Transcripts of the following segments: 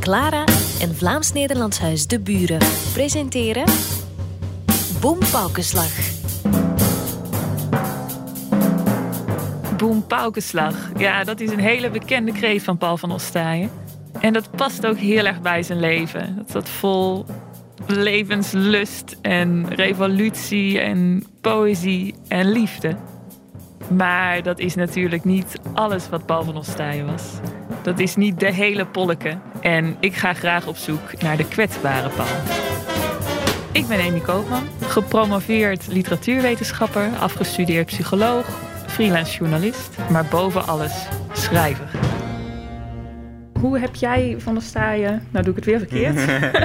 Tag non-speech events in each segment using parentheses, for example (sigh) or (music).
Clara en Vlaams-Nederlands Huis De Buren presenteren Boom Paukenslag. Boom Paukenslag. Ja, dat is een hele bekende kreet van Paul van Ostaaien. En dat past ook heel erg bij zijn leven. Dat zat vol levenslust en revolutie en poëzie en liefde. Maar dat is natuurlijk niet alles wat Paul van Ostaaien was. Dat is niet de hele polleke. En ik ga graag op zoek naar de kwetsbare Paul. Ik ben Amy Koopman, gepromoveerd literatuurwetenschapper, afgestudeerd psycholoog, freelance journalist, maar boven alles schrijver. Hoe heb jij Van der Staaien, nou doe ik het weer verkeerd,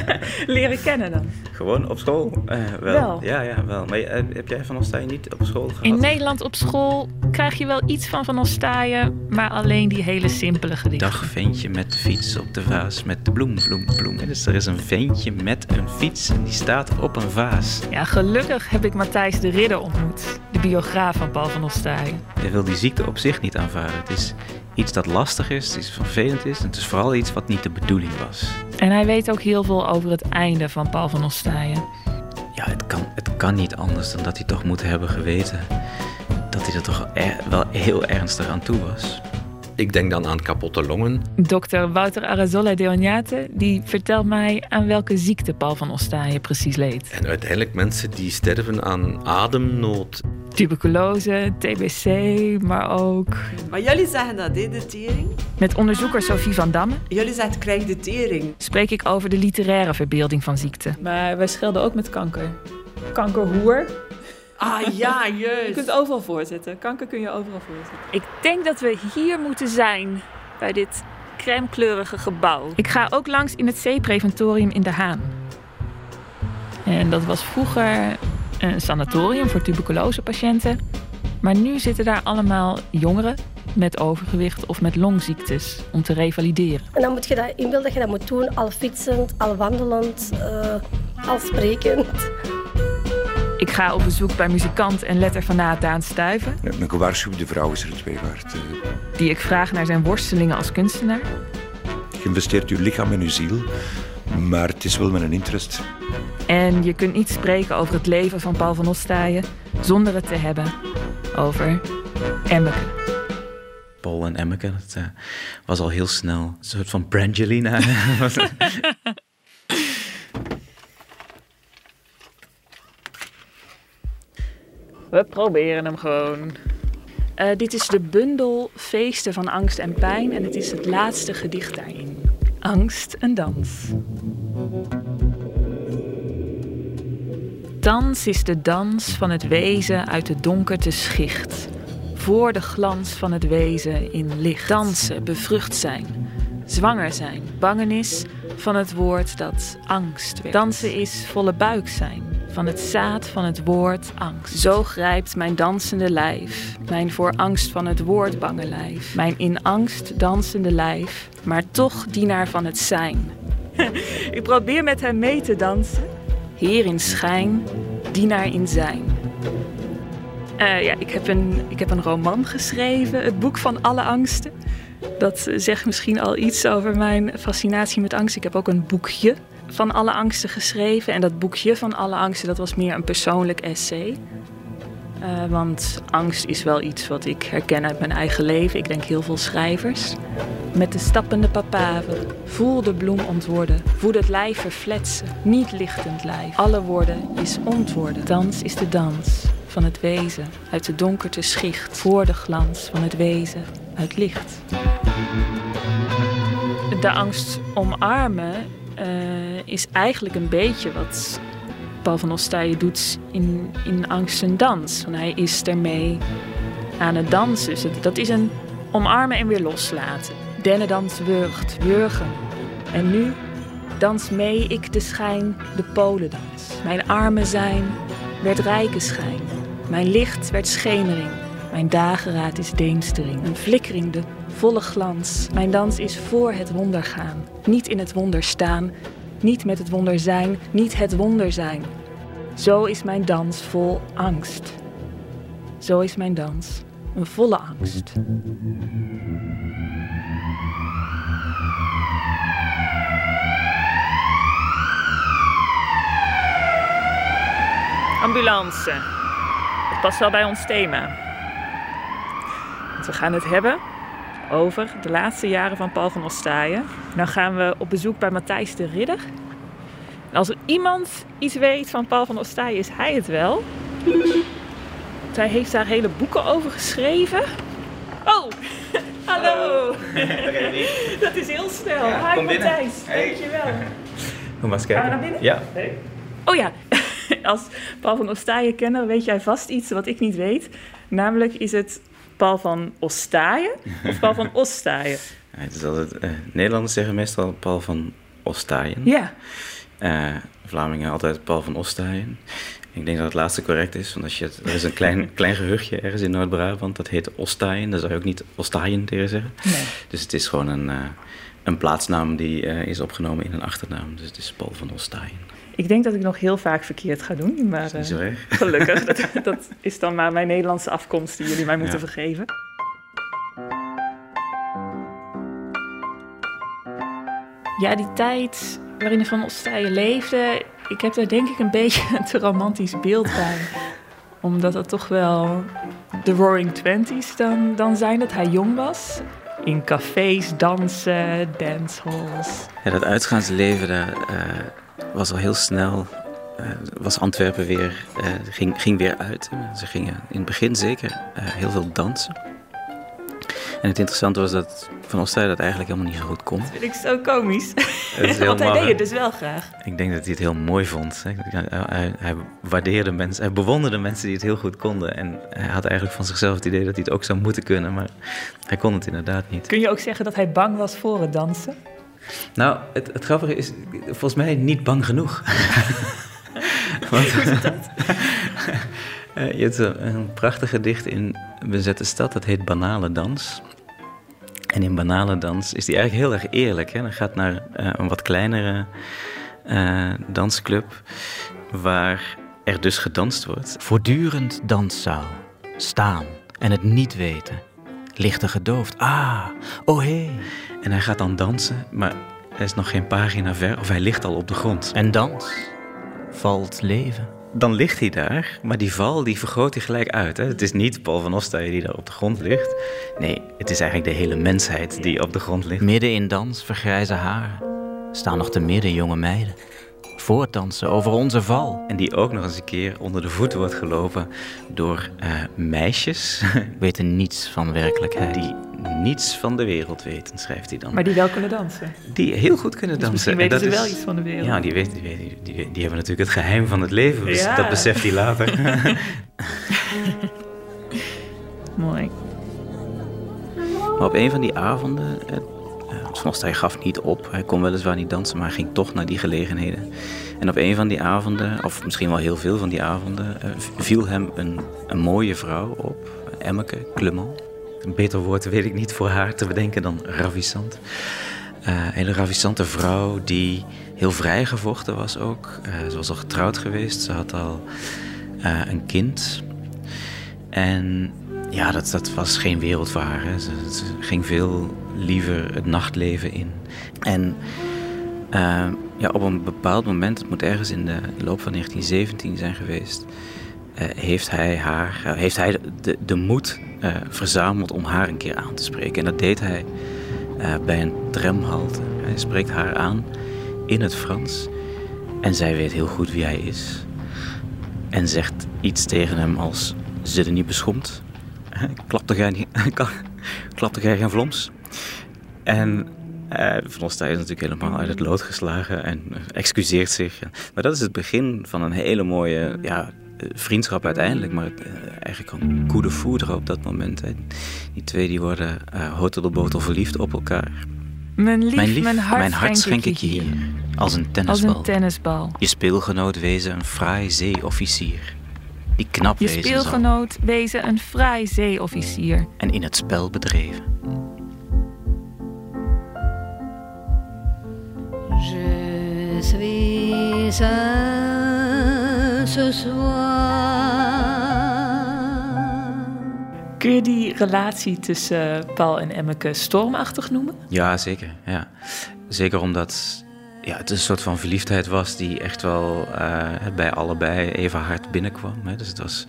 (laughs) leren kennen dan? Gewoon op school? Uh, wel. Wel. Ja, ja, wel. Maar uh, heb jij Van Ostaaien niet op school gehad? In Nederland op school krijg je wel iets van Van Ostaaien, maar alleen die hele simpele gedichten. Dag ventje met de fiets op de vaas met de bloem, bloem, bloem. Dus er is een ventje met een fiets en die staat op een vaas. Ja, gelukkig heb ik Matthijs de Ridder ontmoet, de biograaf van Paul van Ostaaien. Hij wil die ziekte op zich niet aanvaarden. Het is iets dat lastig is, iets vervelend is. En het is vooral iets wat niet de bedoeling was. En hij weet ook heel veel over het einde van Paul van Ostaaien. Ja, het kan, het kan niet anders dan dat hij toch moet hebben geweten dat hij er toch er, wel heel ernstig aan toe was. Ik denk dan aan kapotte longen. Dokter Wouter Arazola de Ognate die vertelt mij aan welke ziekte Paul van Ostaaien precies leed. En uiteindelijk mensen die sterven aan ademnood. Tuberculose, TBC, maar ook... Maar jullie zeggen dat, hè, de tering? Met onderzoeker Sophie van Damme Jullie zeggen krijg de tering. spreek ik over de literaire verbeelding van ziekte. Maar wij schelden ook met kanker. Kankerhoer. Ah ja, (laughs) Je juist. kunt overal voorzetten. Kanker kun je overal voorzetten. Ik denk dat we hier moeten zijn, bij dit crèmekleurige gebouw. Ik ga ook langs in het C-preventorium in De Haan. En dat was vroeger een sanatorium voor tuberculosepatiënten. Maar nu zitten daar allemaal jongeren met overgewicht of met longziektes om te revalideren. En dan moet je dat inbeelden dat je dat moet doen, al fietsend, al wandelend, eh, al sprekend. Ik ga op bezoek bij muzikant en letterfanaat Daan Stuyven, Een gewaarschuwde vrouw is er het twee waard. Eh, die ik vraag naar zijn worstelingen als kunstenaar. Je investeert je lichaam en je ziel, maar het is wel met een interest. En je kunt niet spreken over het leven van Paul van Ostaaien zonder het te hebben over Emmeke. Paul en Emmeke, dat eh, was al heel snel een soort van Brangelina. (laughs) (laughs) We proberen hem gewoon. Eh, dit is de bundel Feesten van Angst en Pijn en het is het laatste gedicht daarin. Angst en dans. Dans is de dans van het wezen uit de donkerte schicht. Voor de glans van het wezen in licht. Dansen, bevrucht zijn, zwanger zijn. Bangenis van het woord dat angst werd. Dansen is volle buik zijn. Van het zaad van het woord angst. Zo grijpt mijn dansende lijf. Mijn voor angst van het woord bange lijf. Mijn in angst dansende lijf. Maar toch dienaar van het zijn. (laughs) Ik probeer met hem mee te dansen. Heer in schijn, dienaar in zijn. Eh, ja, ik heb, een, ik heb een roman geschreven, het boek van alle angsten. Dat zegt misschien al iets over mijn fascinatie met angst. Ik heb ook een boekje van alle angsten geschreven. En dat boekje van alle angsten, dat was meer een persoonlijk essay. Eh, want angst is wel iets wat ik herken uit mijn eigen leven. Ik denk heel veel schrijvers. Met de stappende papaver, voel de bloem ontworden. Voel het lijf verfletsen, niet lichtend lijf. Alle woorden is ontwoorden. Dans is de dans van het wezen. Uit de donkerte schicht, voor de glans van het wezen. Uit licht. De angst omarmen eh, is eigenlijk een beetje wat Paul van doet in, in Angst en Dans. Want hij is ermee aan het dansen. Dus dat is een omarmen en weer loslaten. Dennendans wurgt, wurgen. En nu dans mee ik de schijn, de polendans. Mijn armen zijn werd rijke schijn. Mijn licht werd schemering. Mijn dageraad is deemstering. Een flikkering, de volle glans. Mijn dans is voor het wonder gaan. Niet in het wonder staan, niet met het wonder zijn, niet het wonder zijn. Zo is mijn dans vol angst. Zo is mijn dans een volle angst. Ambulance. Dat past wel bij ons thema. Want we gaan het hebben over de laatste jaren van Paul van Ostaaien. Dan gaan we op bezoek bij Matthijs de Ridder. En als er iemand iets weet van Paul van Ostaaien, is hij het wel. Hij heeft daar hele boeken over geschreven. Oh, (laughs) hallo. (laughs) Dat is heel snel. Ja, Hi kom binnen. Matthijs, Hey. dankjewel. Kom maar eens Gaan we kijken. naar binnen? Ja. Oh ja, (laughs) als Paul van Ostaaien kenner weet jij vast iets wat ik niet weet. Namelijk is het Paul van Ostaaien of Paul van (laughs) Ostaaien? Ja, Het is altijd, eh, Nederlanders zeggen meestal Paul van Ostaaien. Ja, Eh, Vlamingen altijd Paul van Ostaaien. Ik denk dat het laatste correct is, want als je het, er is een klein, (laughs) klein gehuchtje ergens in Noord-Brabant, dat heet Ostaaien. Daar zou je ook niet Ostaaien tegen zeggen. nee. Dus het is gewoon een, eh, een plaatsnaam die is opgenomen in een achternaam. Dus het is Paul van Ostaaien. Ik denk dat ik nog heel vaak verkeerd ga doen, maar Dat is niet zo eh, erg. (laughs) gelukkig. Dat, dat is dan maar mijn Nederlandse afkomst die jullie mij moeten Ja. vergeven. Ja, die tijd waarin de Van Ostaaien leefde, ik heb daar denk ik een (laughs) beetje een te romantisch beeld bij. Omdat het toch wel de Roaring Twenties dan, dan zijn dat hij jong was. In cafés, dansen, dancehalls. Ja, dat uitgaansleven daar eh, was al heel snel. eh, was Antwerpen weer, eh, ging, ging weer uit. Ze gingen in het begin zeker eh, heel veel dansen. En het interessante was dat Van Ostaaien dat eigenlijk helemaal niet zo goed kon. Dat vind ik zo komisch. (laughs) Want hij deed het dus wel graag. Ik denk dat hij het heel mooi vond. hè. Hij, hij waardeerde mensen, hij bewonderde mensen die het heel goed konden. En hij had eigenlijk van zichzelf het idee dat hij het ook zou moeten kunnen, maar hij kon het inderdaad niet. Kun je ook zeggen dat hij bang was voor het dansen? Nou, het, het grappige is, volgens mij niet bang genoeg. (laughs) Want, (laughs) Eh, je hebt een, een prachtig gedicht in Bezette Stad, dat heet Banale Dans. En in Banale Dans is die eigenlijk heel erg eerlijk. Hè? Dan gaat naar eh, een wat kleinere eh, dansclub, waar er dus gedanst wordt. Voortdurend danszaal, staan en het niet weten. Lichten gedoofd, ah, oh hé. En hij gaat dan dansen, maar hij is nog geen pagina ver of hij ligt al op de grond. En dans valt leven. Dan ligt hij daar, maar die val die vergroot hij gelijk uit. Hè? Het is niet Paul van Ostaaien die daar op de grond ligt. Nee, het is eigenlijk de hele mensheid die op de grond ligt. Midden in dans vergrijzen haren. Staan nog te midden jonge meiden. Voortdansen over onze val. En die ook nog eens een keer onder de voet wordt gelopen door eh, meisjes. (laughs) Weten niets van werkelijkheid. Die niets van de wereld weten, schrijft hij dan. Maar die wel kunnen dansen. Die heel goed kunnen Dus dansen. misschien En weten ze wel is- iets van de wereld. Ja, die, weten, die, weten- die, die hebben natuurlijk het geheim van het leven. Dus Ja. dat beseft hij later. (laughs) Mooi. maar op een van die avonden... Van Ostaaien gaf niet op. Hij kon weliswaar niet dansen, maar hij ging toch naar die gelegenheden. En op een van die avonden, of misschien wel heel veel van die avonden... eh, viel hem een, een mooie vrouw op. Emmeke Clement. Een beter woord weet ik niet voor haar te bedenken dan ravissant. Eh, een hele ravissante vrouw die heel vrijgevochten was ook. Eh, ze was al getrouwd geweest. Ze had al een kind. En ja, dat, dat was geen wereld voor haar. Ze ging veel liever het nachtleven in. En eh, ja, op een bepaald moment, het moet ergens in de loop van 1917 zijn geweest, eh, heeft hij, haar, eh, heeft hij de, de moed verzameld om haar een keer aan te spreken. En dat deed hij bij een tramhalte. Hij spreekt haar aan in het Frans. En zij weet heel goed wie hij is. En zegt iets tegen hem als: Zit er niet beschomd? Niet, klapte jij geen vloms? En eh Van is natuurlijk helemaal uit het lood geslagen en eh, excuseert zich. Maar dat is het begin van een hele mooie ja, eh, vriendschap uiteindelijk. Maar eh, eigenlijk een coup de foudre op dat moment. Hè. Die twee die worden uh, hotel de botel verliefd op elkaar. Mijn lief, Mijn lief, mijn hart, schenk ik je hier. Als een Als tennisbal. een tennisbal. Je speelgenoot wezen een fraai zeeofficier. Die knap Je wezen zal. speelgenoot wezen een fraai zeeofficier. En in het spel bedreven. Je suis ce soir. Kun je die relatie tussen Paul en Emmeke stormachtig noemen? Ja, zeker. Ja. Zeker omdat ja, het een soort van verliefdheid was die echt wel uh, bij allebei even hard binnenkwam. Hè. Dus het was,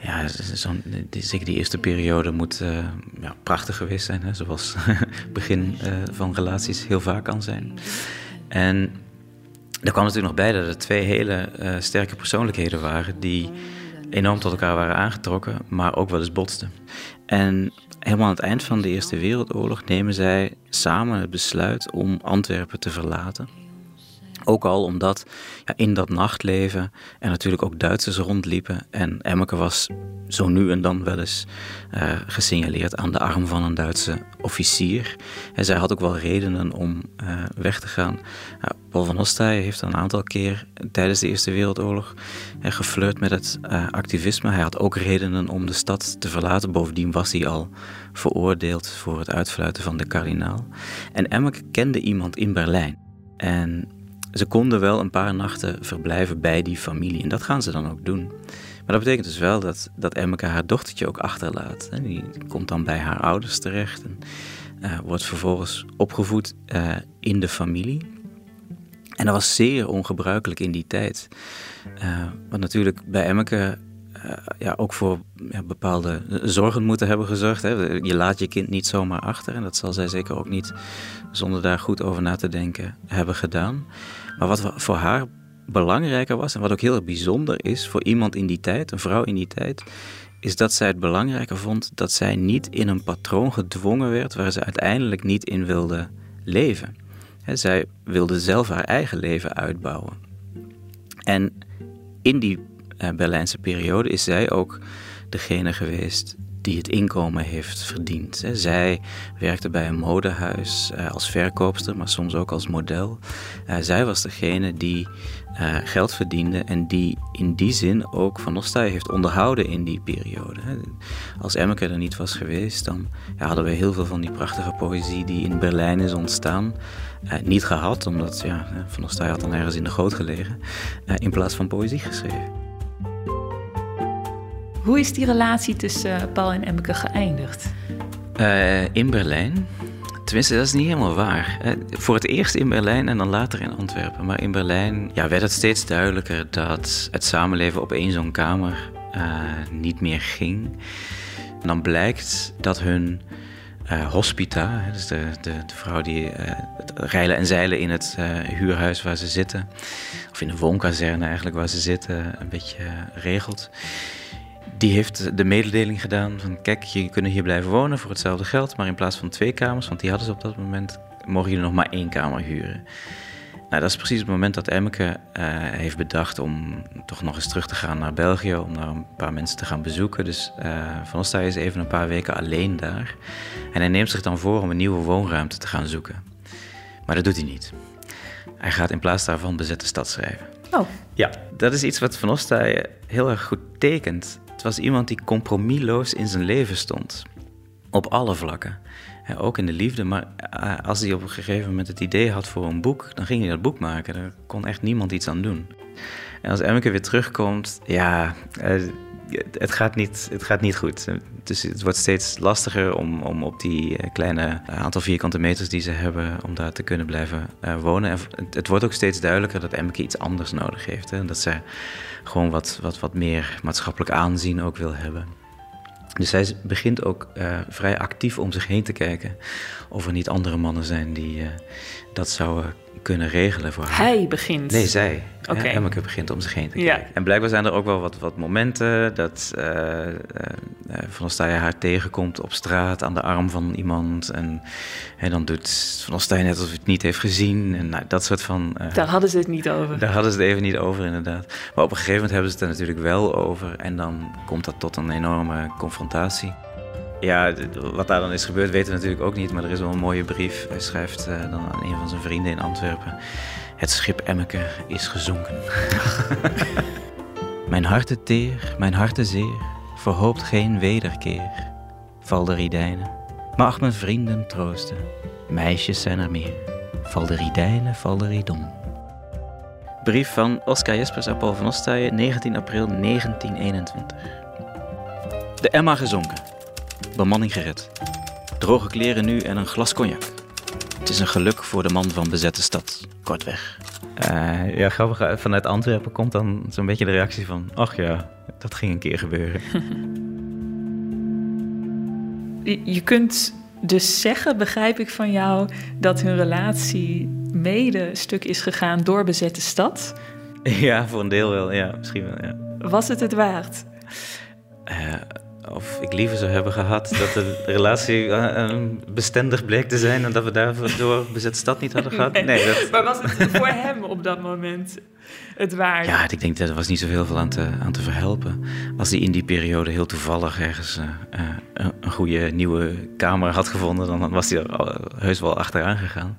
ja, zo'n, zeker die eerste periode moet uh, ja, prachtig geweest zijn. Hè, zoals het (laughs) begin uh, van relaties heel vaak kan zijn. En er kwam natuurlijk nog bij dat er twee hele sterke persoonlijkheden waren die enorm tot elkaar waren aangetrokken, maar ook wel eens botsten. En helemaal aan het eind van de Eerste Wereldoorlog nemen zij samen het besluit om Antwerpen te verlaten. Ook al omdat ja, in dat nachtleven er natuurlijk ook Duitsers rondliepen. En Emmeke was zo nu en dan wel eens uh, gesignaleerd aan de arm van een Duitse officier. En zij had ook wel redenen om uh, weg te gaan. Paul van Ostaaij heeft een aantal keer tijdens de Eerste Wereldoorlog geflirt met het activisme. Hij had ook redenen om de stad te verlaten. Bovendien was hij al veroordeeld voor het uitfluiten van de kardinaal. En Emmeke kende iemand in Berlijn. En ze konden wel een paar nachten verblijven bij die familie. En dat gaan ze dan ook doen. Maar dat betekent dus wel dat, dat Emmeke haar dochtertje ook achterlaat. Die komt dan bij haar ouders terecht en uh, wordt vervolgens opgevoed uh, in de familie. En dat was zeer ongebruikelijk in die tijd. Uh, want natuurlijk bij Emmeke ja, ook voor ja, bepaalde zorgen moeten hebben gezorgd. Hè. Je laat je kind niet zomaar achter. En dat zal zij zeker ook niet zonder daar goed over na te denken hebben gedaan. Maar wat voor haar belangrijker was en wat ook heel bijzonder is voor iemand in die tijd, een vrouw in die tijd, is dat zij het belangrijker vond dat zij niet in een patroon gedwongen werd waar ze uiteindelijk niet in wilde leven. zij wilde zelf haar eigen leven uitbouwen. En in die Berlijnse periode is zij ook degene geweest die het inkomen heeft verdiend. Zij werkte bij een modehuis eh, als verkoopster, maar soms ook als model. Eh, zij was degene die geld verdiende en die in die zin ook Van Ostaaij heeft onderhouden in die periode. Als Emmeke er niet was geweest, dan hadden we heel veel van die prachtige poëzie die in Berlijn is ontstaan. niet gehad, omdat ja, Van Ostaaij had dan ergens in de goot gelegen, in plaats van poëzie geschreven. Hoe is die relatie tussen eh, Paul en Emmeke geëindigd? Uh, in Berlijn. Tenminste, dat is niet helemaal waar. Voor het eerst in Berlijn en dan later in Antwerpen. Maar in Berlijn ja, werd het steeds duidelijker dat het samenleven op één zo'n kamer uh, niet meer ging. En dan blijkt dat hun hospita, dus de, de, de vrouw die uh, het rijlen en zeilen in het huurhuis waar ze zitten, of in de woonkazerne eigenlijk waar ze zitten, een beetje regelt die heeft de mededeling gedaan van kijk, je kunt hier blijven wonen voor hetzelfde geld, maar in plaats van twee kamers, want die hadden ze op dat moment, mogen jullie nog maar één kamer huren. Nou, dat is precies het moment dat Emmeke uh, heeft bedacht om toch nog eens terug te gaan naar België, om daar een paar mensen te gaan bezoeken. Dus uh, Van Ostaaij is even een paar weken alleen daar. En hij neemt zich dan voor om een nieuwe woonruimte te gaan zoeken. Maar dat doet hij niet. Hij gaat in plaats daarvan bezette stad schrijven. Oh. Ja, dat is iets wat Van Ostaaij heel erg goed tekent was iemand die compromisloos in zijn leven stond. Op alle vlakken. ook in de liefde. Maar eh, als hij op een gegeven moment het idee had voor een boek, dan ging hij dat boek maken. Daar kon echt niemand iets aan doen. En als Emmeke weer terugkomt, ja, eh, het, gaat niet, het gaat niet goed. Dus het wordt steeds lastiger om, om op die eh, kleine aantal vierkante meters die ze hebben, om daar te kunnen blijven wonen. En het, wordt ook steeds duidelijker dat Emmeke iets anders nodig heeft. Hè? Dat ze gewoon wat, wat, wat meer maatschappelijk aanzien ook wil hebben. Dus zij begint ook uh, vrij actief om zich heen te kijken of er niet andere mannen zijn die dat zouden kunnen regelen voor haar. Hij begint? Nee, zij. Oké. Okay. Emmeke begint om zich heen te kijken. En blijkbaar zijn er ook wel wat, wat momenten dat uh, uh, Van Ostaaien haar tegenkomt op straat aan de arm van iemand. En, en dan doet Van Ostaaien net alsof hij het niet heeft gezien. En nou, dat soort van... Uh, daar hadden ze het niet over. Daar hadden ze het even niet over, inderdaad. Maar op een gegeven moment hebben ze het er natuurlijk wel over. En dan komt dat tot een enorme confrontatie. Ja, wat daar dan is gebeurd weten we natuurlijk ook niet. Maar er is wel een mooie brief. Hij schrijft uh, dan aan een van zijn vrienden in Antwerpen. Het schip Emmeke is gezonken. (laughs) mijn harte teer, mijn harte zeer, verhoopt geen wederkeer. Val de ridijnen. Maar ach, mijn vrienden troosten. Meisjes zijn er meer. Val de ridijnen, val de ridon. Brief van Oscar Jespers aan Paul van Ostaaien, 19 april 1921. De Emma gezonken. Bemanning gered. Droge kleren nu en een glas cognac. Het is een geluk voor de man van bezette stad, kortweg. Uh, ja, grappig. Vanuit Antwerpen komt dan zo'n beetje de reactie van... ach ja, dat ging een keer gebeuren. (laughs) je kunt dus zeggen, begrijp ik van jou, dat hun relatie mede stuk is gegaan door bezette stad? (laughs) Ja, voor een deel wel. Ja, misschien wel, ja. Was het het waard? Uh, of ik liever zou hebben gehad dat de relatie uh, bestendig bleek te zijn en dat we daardoor bezet stad niet hadden gehad. Nee, dat... Maar was het voor hem op dat moment het waard? Ja, ik denk dat er was niet zoveel aan te, aan te verhelpen. Als hij in die periode heel toevallig ergens uh, uh, een goede nieuwe kamer had gevonden, dan was hij er heus wel achteraan gegaan.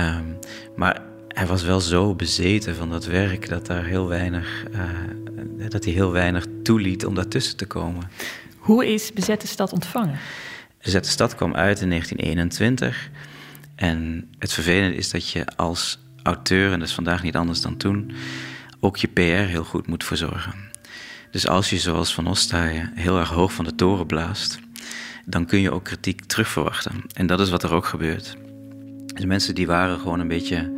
Um, maar hij was wel zo bezeten van dat werk dat, daar heel weinig, uh, dat hij heel weinig toeliet om daartussen te komen. Hoe is Bezette Stad ontvangen? Bezette Stad kwam uit in 1921. En het vervelende is dat je als auteur, en dat is vandaag niet anders dan toen, ook je PR heel goed moet verzorgen. Dus als je zoals Van Ostaaien heel erg hoog van de toren blaast, dan kun je ook kritiek terugverwachten. En dat is wat er ook gebeurt. Dus mensen die waren gewoon een beetje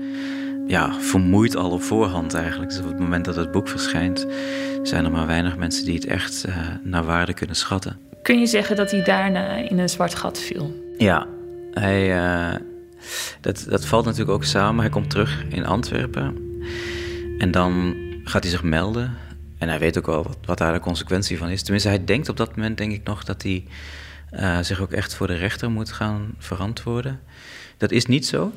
ja, vermoeid al op voorhand eigenlijk. Dus op het moment dat het boek verschijnt, zijn er maar weinig mensen die het echt uh, naar waarde kunnen schatten. Kun je zeggen dat hij daarna in een zwart gat viel? Ja, hij, uh, dat, dat valt natuurlijk ook samen. Hij komt terug in Antwerpen en dan gaat hij zich melden. En hij weet ook wel wat, wat daar de consequentie van is. Tenminste, hij denkt op dat moment, denk ik nog, dat hij uh, zich ook echt voor de rechter moet gaan verantwoorden. Dat is niet zo.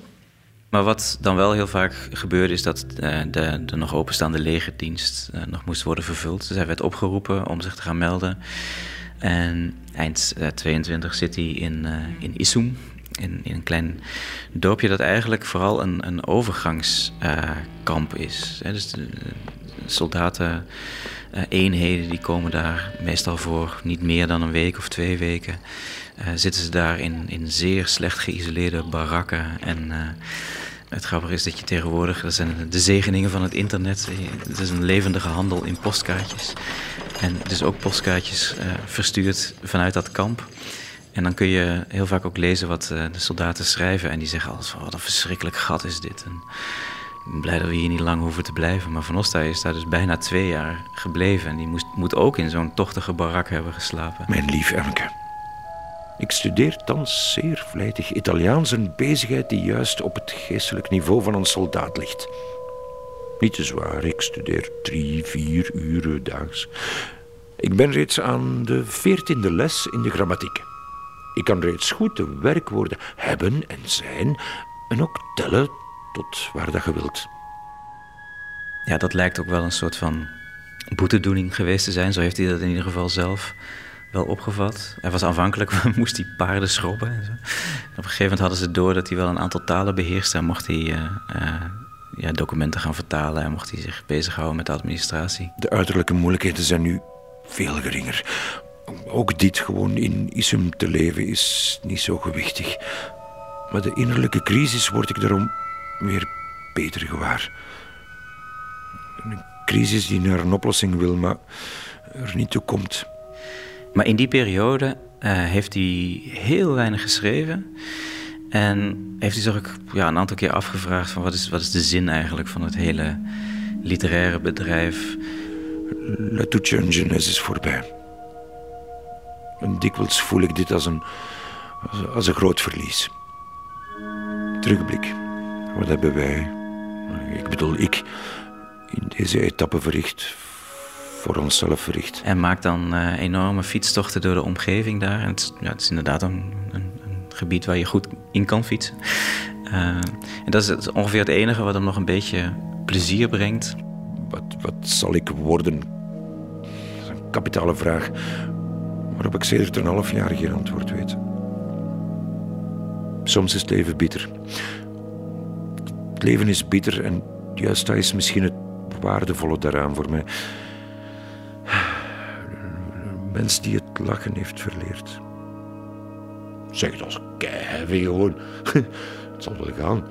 Maar wat dan wel heel vaak gebeurde, is dat uh, de, de, nog openstaande legerdienst uh, nog moest worden vervuld. Dus hij werd opgeroepen om zich te gaan melden. En eind uh, 22 zit hij in, in in, in, een klein dorpje dat eigenlijk vooral een, een overgangskamp is. Dus de, soldaten. eenheden die komen daar meestal voor niet meer dan een week of twee weken. zitten ze daar in, in zeer slecht geïsoleerde barakken en het grappige is dat je tegenwoordig, dat zijn de zegeningen van het internet, het is een levendige handel in postkaartjes. En dus ook postkaartjes uh, verstuurd vanuit dat kamp. En dan kun je heel vaak ook lezen wat uh, de soldaten schrijven. En die zeggen alles van, wat een verschrikkelijk gat is dit. En ik ben blij dat we hier niet lang hoeven te blijven. Maar Van Ostaaij is daar dus bijna twee jaar gebleven. En die moest, moet ook in zo'n tochtige barak hebben geslapen. Mijn lief Emke. Ik studeer thans zeer vlijtig Italiaans, een bezigheid die juist op het geestelijk niveau van een soldaat ligt. Niet te zwaar, ik studeer drie, vier uren daags. Ik ben reeds aan de veertiende les in de grammatiek. Ik kan reeds goed de werkwoorden hebben en zijn en ook tellen tot waar dat je wilt. Ja, dat lijkt ook wel een soort van boetedoening geweest te zijn. Zo heeft hij dat in ieder geval zelf wel opgevat. Hij was aanvankelijk, (laughs) moest hij paarden schrobben. En zo. Op een gegeven moment hadden ze door dat hij wel een aantal talen beheerste. En mocht hij uh, uh, ja, documenten gaan vertalen en mocht hij zich bezighouden met de administratie. De uiterlijke moeilijkheden zijn nu veel geringer. Ook dit gewoon in Isum te leven is niet zo gewichtig. Maar de innerlijke crisis word ik daarom weer beter gewaar. Een crisis die naar een oplossing wil, maar er niet toe komt. Maar in die periode uh, heeft hij heel weinig geschreven. En heeft hij zich ook ja, een aantal keer afgevraagd: van wat, is, wat is de zin eigenlijk van het hele literaire bedrijf? La jeunesse is voorbij. En dikwijls voel ik dit als een, als een groot verlies. Terugblik. Wat hebben wij, ik bedoel ik, in deze etappe verricht voor onszelf verricht. En maakt dan uh, enorme fietstochten door de omgeving daar. En het, ja, het is inderdaad een, een, een, gebied waar je goed in kan fietsen. Uh, en dat is ongeveer het enige wat hem nog een beetje plezier brengt. Wat, wat zal ik worden? Dat is een kapitale vraag waarop ik sedert een half jaar geen antwoord weet. Soms is het leven bitter. Het leven is bitter en juist dat is misschien het waardevolle daaraan voor mij mens die het lachen heeft verleerd. Zeg als keivel gewoon. (laughs) Het zal wel gaan.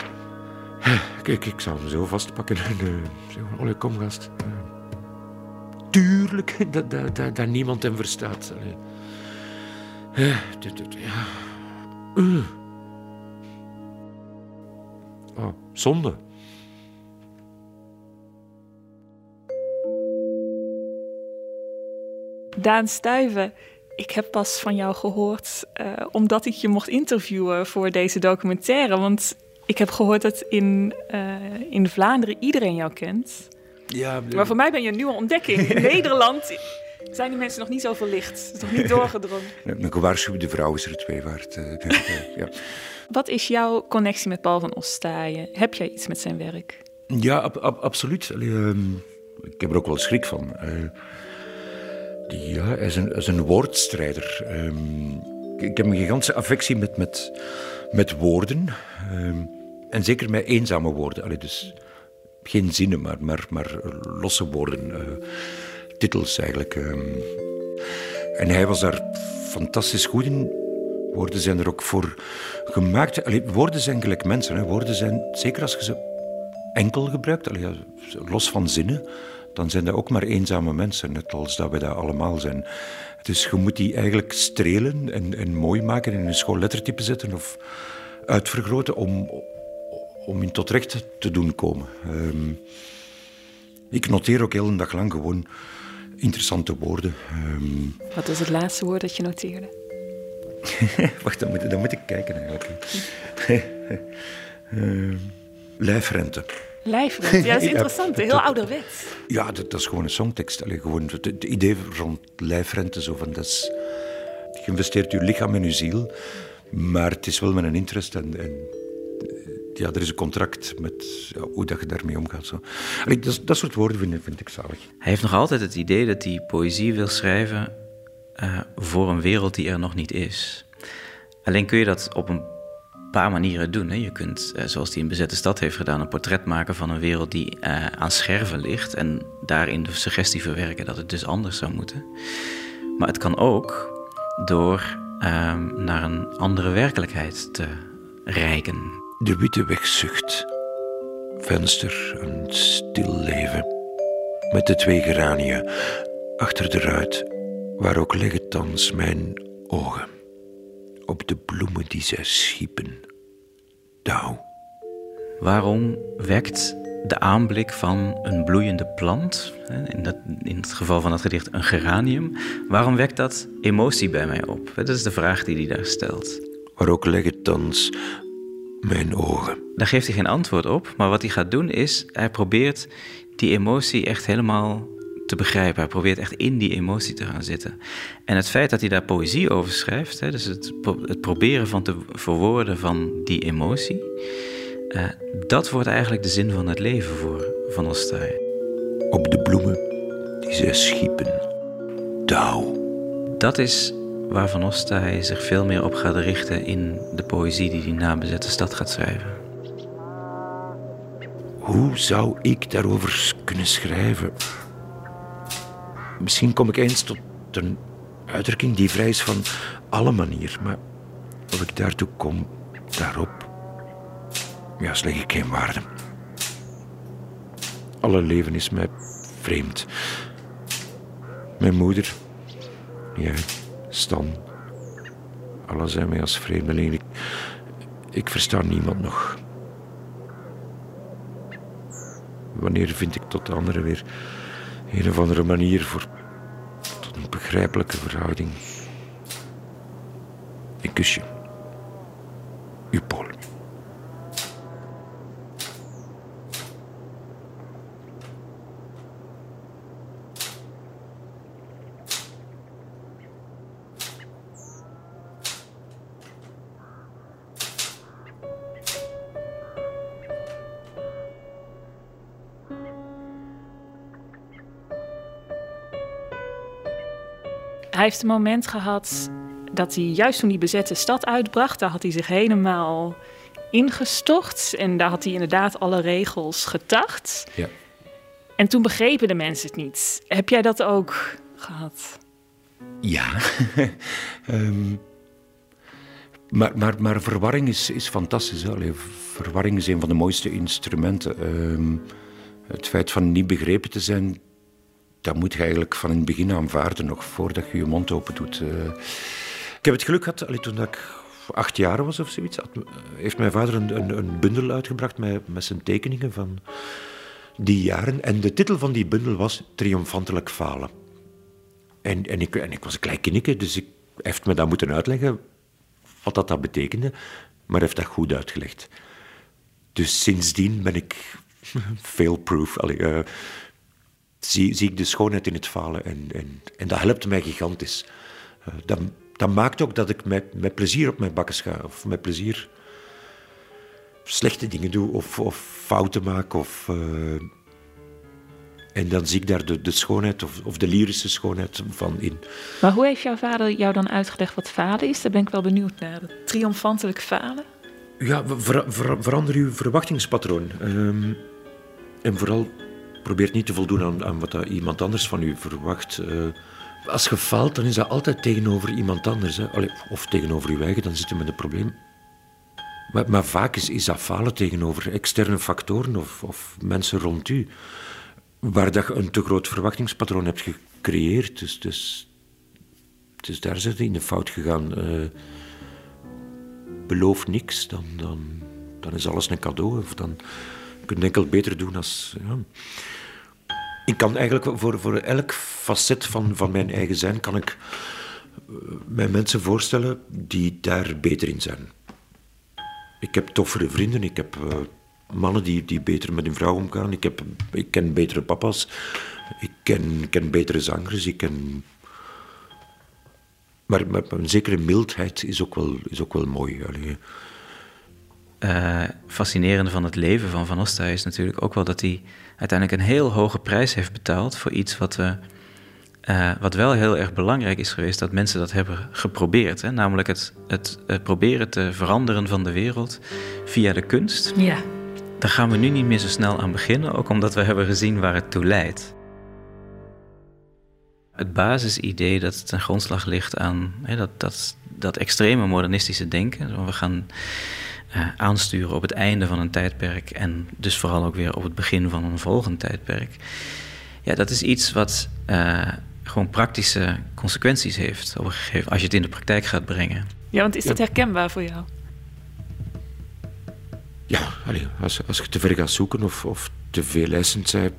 (laughs) Kijk, ik zal hem zo vastpakken (laughs) en kom gast. Tuurlijk dat, dat, dat, dat niemand hem verstaat. Ja. Oh, zonde. Daan Stuyven, ik heb pas van jou gehoord uh, omdat ik je mocht interviewen voor deze documentaire. Want ik heb gehoord dat in, uh, in Vlaanderen iedereen jou kent. Ja, maar voor mij ben je een nieuwe ontdekking. In (laughs) Nederland zijn die mensen nog niet zo verlicht. Het is nog niet (laughs) doorgedrongen. Een gewaarschuwde vrouw is er twee waard. Uh, ja. Wat is jouw connectie met Paul van Ostaaien? Heb jij iets met zijn werk? Ja, ab ab absoluut. Allee, um, ik heb er ook wel schrik van. Uh, ja, hij is een, woordstrijder. Um, ik heb een gigantische affectie met, met, met woorden. Um, en zeker met eenzame woorden. Allee, dus geen zinnen, maar, maar, maar losse woorden. Uh, titels eigenlijk. en hij was daar fantastisch goed in. Woorden zijn er ook voor gemaakt. Allee, woorden zijn gelijk mensen. Hè. Woorden zijn, zeker als je ze enkel gebruikt, allee, los van zinnen, dan zijn dat ook maar eenzame mensen, net als dat we dat allemaal zijn. Dus je moet die eigenlijk strelen en, en mooi maken en in een school lettertype zetten of uitvergroten om, om in tot recht te doen komen. Um, ik noteer ook heel een dag lang gewoon interessante woorden. Um, Wat is het laatste woord dat je noteerde? (laughs) Wacht, dan moet, dan moet ik kijken eigenlijk. uh, (laughs) lijfrente. Lijfrente, (laughs) ja, dat is interessant. Heel dat, ouderwets. Ja, dat, dat, is gewoon een songtekst. Allee, gewoon het, het, idee rond lijfrente, zo van, dat is, je investeert je lichaam en je ziel, maar het is wel met een interest en, en ja, er is een contract met ja, hoe dat je daarmee omgaat. Zo. Allee, dat, dat soort woorden vind, vind ik zalig. Hij heeft nog altijd het idee dat hij poëzie wil schrijven uh, voor een wereld die er nog niet is. Alleen kun je dat op een paar manieren doen. Hè. Je kunt, uh, zoals hij in Bezette Stad heeft gedaan, een portret maken van een wereld die uh, aan scherven ligt. En daarin de suggestie verwerken dat het dus anders zou moeten. Maar het kan ook door ehm, naar een andere werkelijkheid te reiken. De witte wegzucht. Venster, een stil leven. Met de twee gerania achter de ruit waar ook liggen thans mijn ogen op de bloemen die zij schiepen. Dauw. Waarom wekt de aanblik van een bloeiende plant, in, dat, in het geval van het gedicht een geranium, waarom wekt dat emotie bij mij op? Dat is de vraag die hij daar stelt. Waar ook liggen thans mijn ogen. Daar geeft hij geen antwoord op, maar wat hij gaat doen is, hij probeert die emotie echt helemaal te begrijpen. Hij probeert echt in die emotie te gaan zitten. En het feit dat hij daar poëzie over schrijft, hè, dus het, het proberen van te verwoorden van die emotie, uh, dat wordt eigenlijk de zin van het leven voor Van Ostaaij. Op de bloemen die zij schiepen, dauw. Dat is waar Van zich veel meer op gaat richten in de poëzie die hij na bezette stad gaat schrijven. Hoe zou ik daarover kunnen schrijven? Misschien kom ik eens tot een uitdrukking die vrij is van alle manier. Maar of ik daartoe kom, daarop, ja, sleg ik geen waarde. Alle leven is mij vreemd. Mijn moeder, jij, Stan, alle zijn mij als vreemdeling. Ik, ik versta niemand nog. Wanneer vind ik tot de anderen weer een of andere manier voor tot een begrijpelijke verhouding. Ik kus je. Uw Paul. Hij heeft een moment gehad dat hij juist toen die bezette stad uitbracht, daar had hij zich helemaal ingestort. En daar had hij inderdaad alle regels getacht. Ja. En toen begrepen de mensen het niet. Heb jij dat ook gehad? Ja. um, (laughs) maar, maar, maar verwarring is, is fantastisch. Allee, verwarring is een van de mooiste instrumenten. Um, het feit van niet begrepen te zijn, dat moet je eigenlijk van in het begin aanvaarden, nog voordat je je mond open doet. Uh, ik heb het geluk gehad, toen ik acht jaar was of zoiets, had- heeft mijn vader een, een, een bundel uitgebracht met, met zijn tekeningen van die jaren. En de titel van die bundel was Triomfantelijk falen. En, en, ik, en ik was een klein kindje, dus ik, heeft me dat moeten uitleggen wat dat, dat betekende. Maar heeft dat goed uitgelegd. Dus sindsdien ben ik (laughs) fail-proof. Eh, zie, zie ik de schoonheid in het falen. En, en, en dat helpt mij gigantisch. Eh, dat, dat maakt ook dat ik met, met plezier op mijn bakken ga. Of met plezier slechte dingen doe. Of, of fouten maak. Of, eh, en dan zie ik daar de, de schoonheid of, of de lyrische schoonheid van in. Maar hoe heeft jouw vader jou dan uitgelegd wat falen is? Daar ben ik wel benieuwd naar. Triomfantelijk falen? Ja, ver- ver- verander uw verwachtingspatroon. Ehm, en vooral probeer niet te voldoen aan, aan wat iemand anders van u verwacht. Eh, als je faalt, dan is dat altijd tegenover iemand anders. Hè. Of tegenover uw eigen, dan zit je met een probleem. Maar, vaak is, is dat falen tegenover externe factoren of, of mensen rond u. Waar dat je een te groot verwachtingspatroon hebt gecreëerd. Dus, dus, dus daar zit in de fout gegaan. Eh, beloof niks, dan, dan, dan is alles een cadeau. Of dan kun je enkel beter doen als... Ja. Ik kan eigenlijk voor, voor elk facet van, van mijn eigen zijn... kan ik eh, mij mensen voorstellen die daar beter in zijn. Ik heb toffere vrienden, ik heb eh, mannen die, die beter met hun vrouw omgaan. Ik, heb, ik ken betere papa's, ik ken, ken betere zangers, ik ken... Maar, maar een zekere mildheid is ook wel, is ook wel mooi. Allee. Eh, fascinerende van het leven van Van Ostay is natuurlijk ook wel dat hij uiteindelijk een heel hoge prijs heeft betaald voor iets wat, we, eh, wat wel heel erg belangrijk is geweest dat mensen dat hebben geprobeerd. Hè? Namelijk het, het, het proberen te veranderen van de wereld via de kunst. Ja. Daar gaan we nu niet meer zo snel aan beginnen, ook omdat we hebben gezien waar het toe leidt. Het basisidee dat ten grondslag ligt aan hè, dat, dat, dat extreme modernistische denken. We gaan eh, aansturen op het einde van een tijdperk en dus vooral ook weer op het begin van een volgend tijdperk. Ja, dat is iets wat eh, gewoon praktische consequenties heeft op een gegeven, als je het in de praktijk gaat brengen. Ja, want is dat herkenbaar voor jou? Ja, allee, als, als je te ver gaat zoeken of, of te veel eisend bent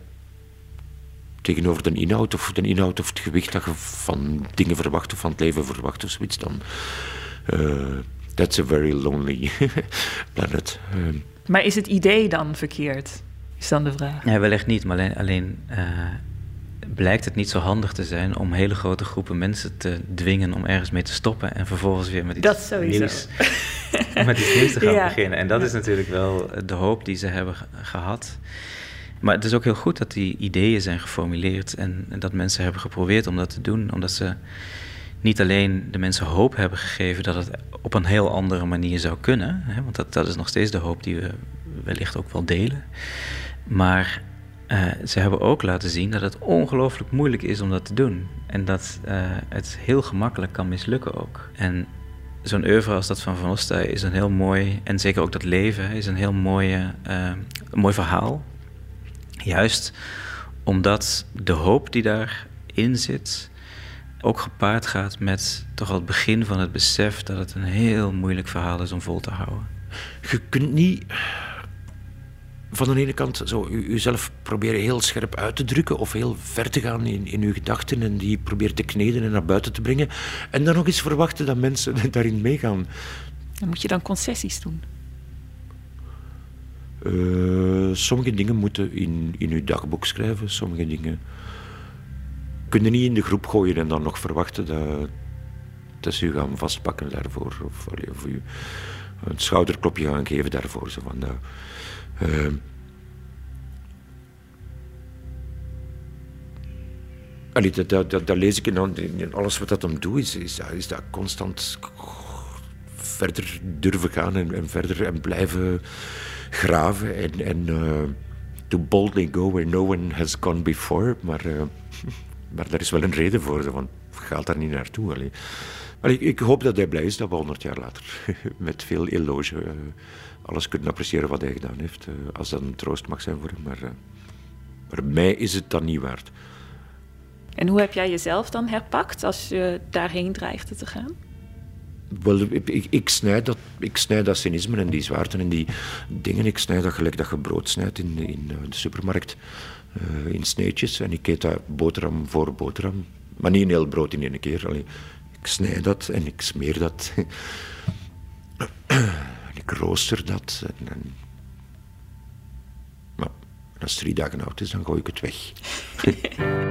tegenover de inhoud of de inhoud of het gewicht dat je van dingen verwacht of van het leven verwacht of zoiets, dan... eh, that's a very lonely (laughs) planet. Eh, Maar is het idee dan verkeerd? Is dan de vraag. Ja, wellicht niet, maar alleen, alleen eh, blijkt het niet zo handig te zijn om hele grote groepen mensen te dwingen om ergens mee te stoppen en vervolgens weer met iets Dat sowieso. nieuws, (laughs) met iets nieuws te gaan (laughs) Ja. beginnen. En dat is natuurlijk wel de hoop die ze hebben ge- gehad. Maar het is ook heel goed dat die ideeën zijn geformuleerd en, en dat mensen hebben geprobeerd om dat te doen, omdat ze niet alleen de mensen hoop hebben gegeven dat het op een heel andere manier zou kunnen, hè, want dat, dat is nog steeds de hoop die we wellicht ook wel delen. Maar eh, ze hebben ook laten zien dat het ongelooflijk moeilijk is om dat te doen. En dat eh, het heel gemakkelijk kan mislukken ook. En zo'n oeuvre als dat van Van Ostay is een heel mooi, en zeker ook dat leven, is een heel mooie, eh, mooi verhaal. Juist omdat de hoop die daarin zit ook gepaard gaat met toch al het begin van het besef dat het een heel moeilijk verhaal is om vol te houden. je kunt niet van de ene kant zo u- uzelf proberen heel scherp uit te drukken of heel ver te gaan in, in uw gedachten en die proberen te kneden en naar buiten te brengen. En dan nog eens verwachten dat mensen (laughs) daarin meegaan. Dan moet je dan concessies doen. Eh, sommige dingen moeten in, in uw dagboek schrijven, sommige dingen kun je niet in de groep gooien en dan nog verwachten dat, dat ze u gaan vastpakken daarvoor. Of, of u een schouderklopje gaan geven daarvoor. Zo van, eh, allee, dat, dat, dat, dat lees ik in, in alles wat dat hem doet, is, is, dat, constant verder durven gaan en, en verder en blijven graven en, en eh, to boldly go where no one has gone before. Maar, eh, (laughs) maar daar is wel een reden voor, want gaat daar niet naartoe. Allee. Allee, ik, ik hoop dat hij blij is dat we honderd jaar later (laughs) met veel eloge eh, alles kunnen appreciëren wat hij gedaan heeft. eh, als dat een troost mag zijn voor hem. Maar, eh, mij is het dan niet waard. En hoe heb jij jezelf dan herpakt als je daarheen dreigde te gaan? Wel, ik, ik, snijd dat, ik snijd dat cynisme en die zwaarten en die dingen. Ik snijd dat gelijk dat je brood snijdt in, in de supermarkt. Uh, in sneetjes. En ik eet dat boterham voor boterham. Maar niet een heel brood in één keer. Allee, ik snij dat en ik smeer dat. (clears throat) en ik rooster dat. En... Maar als het drie dagen oud is, dan gooi ik het weg. (laughs)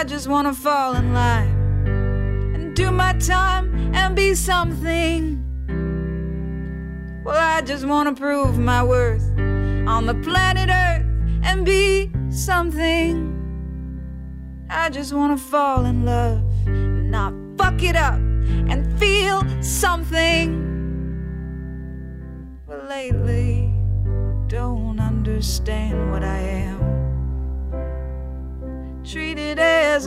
I just wanna fall in line and do my time and be something. Well, I just wanna prove my worth on the planet Earth and be something. I just wanna fall in love and not fuck it up and feel something.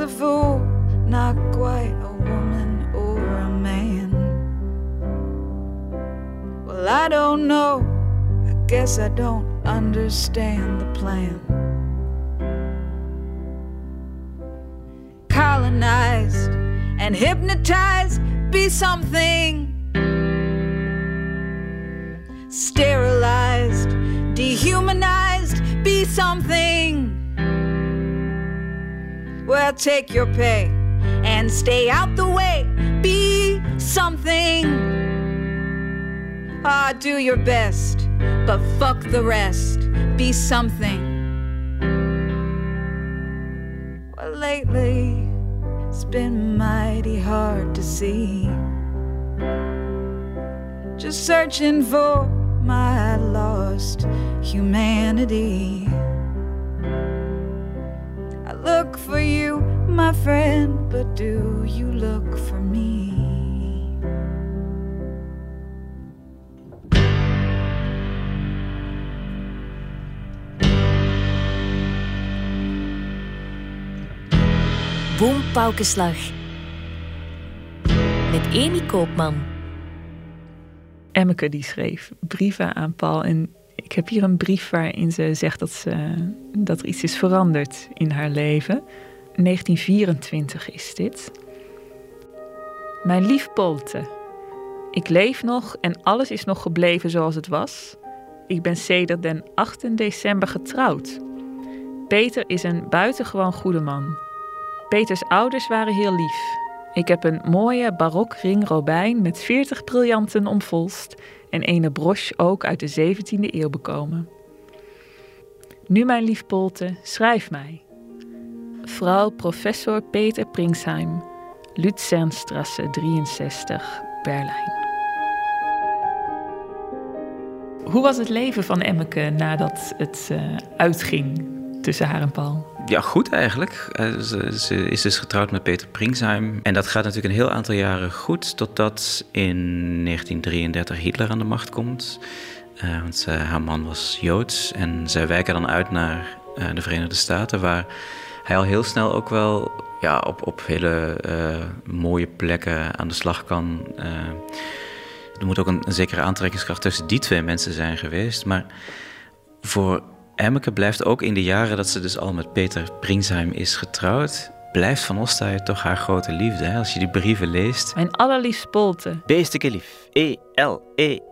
Fool, not quite a woman or a man. Well, I don't know, I guess I don't understand the plan. Colonized and hypnotized, be something Well, take your pay and stay out the way, be something. Ah, do your best, but fuck the rest, be something. Well, lately, it's been mighty hard to see. Just searching for my lost humanity. My friend, but do you look for me? Boompaukenslag. Met Amy Koopman. Emmeke die schreef brieven aan Paul. En ik heb hier een brief waarin ze zegt dat, ze, dat er iets is veranderd in haar leven. 1924 is dit. Mijn lief Polte, ik leef nog en alles is nog gebleven zoals het was. Ik ben sedert den 8 december getrouwd. Peter is een buitengewoon goede man. Peters ouders waren heel lief. Ik heb een mooie barok ring robijn met 40 briljanten omvolst en ene broche ook uit de 17e eeuw bekomen. Nu, mijn lief Polte, schrijf mij. Vrouw professor Peter Pringsheim, Luzernstrasse 63, Berlijn. Hoe was het leven van Emmeke nadat het uh, uitging tussen haar en Paul? Ja, goed eigenlijk. Uh, ze, ze, is dus getrouwd met Peter Pringsheim. En dat gaat natuurlijk een heel aantal jaren goed, totdat in 1933 Hitler aan de macht komt. Uh, want haar man was Joods en zij wijken dan uit naar de Verenigde Staten, waar hij al heel snel ook wel ja, op, op hele mooie plekken aan de slag kan. er moet ook een, een zekere aantrekkingskracht tussen die twee mensen zijn geweest. Maar voor Emmeke blijft ook in de jaren dat ze dus al met Peter Pringsheim is getrouwd, blijft Van Ostaaien toch haar grote liefde. Hè? Als je die brieven leest. Mijn allerliefst Polte. Beesteke lief. E-L-E-L-L-L.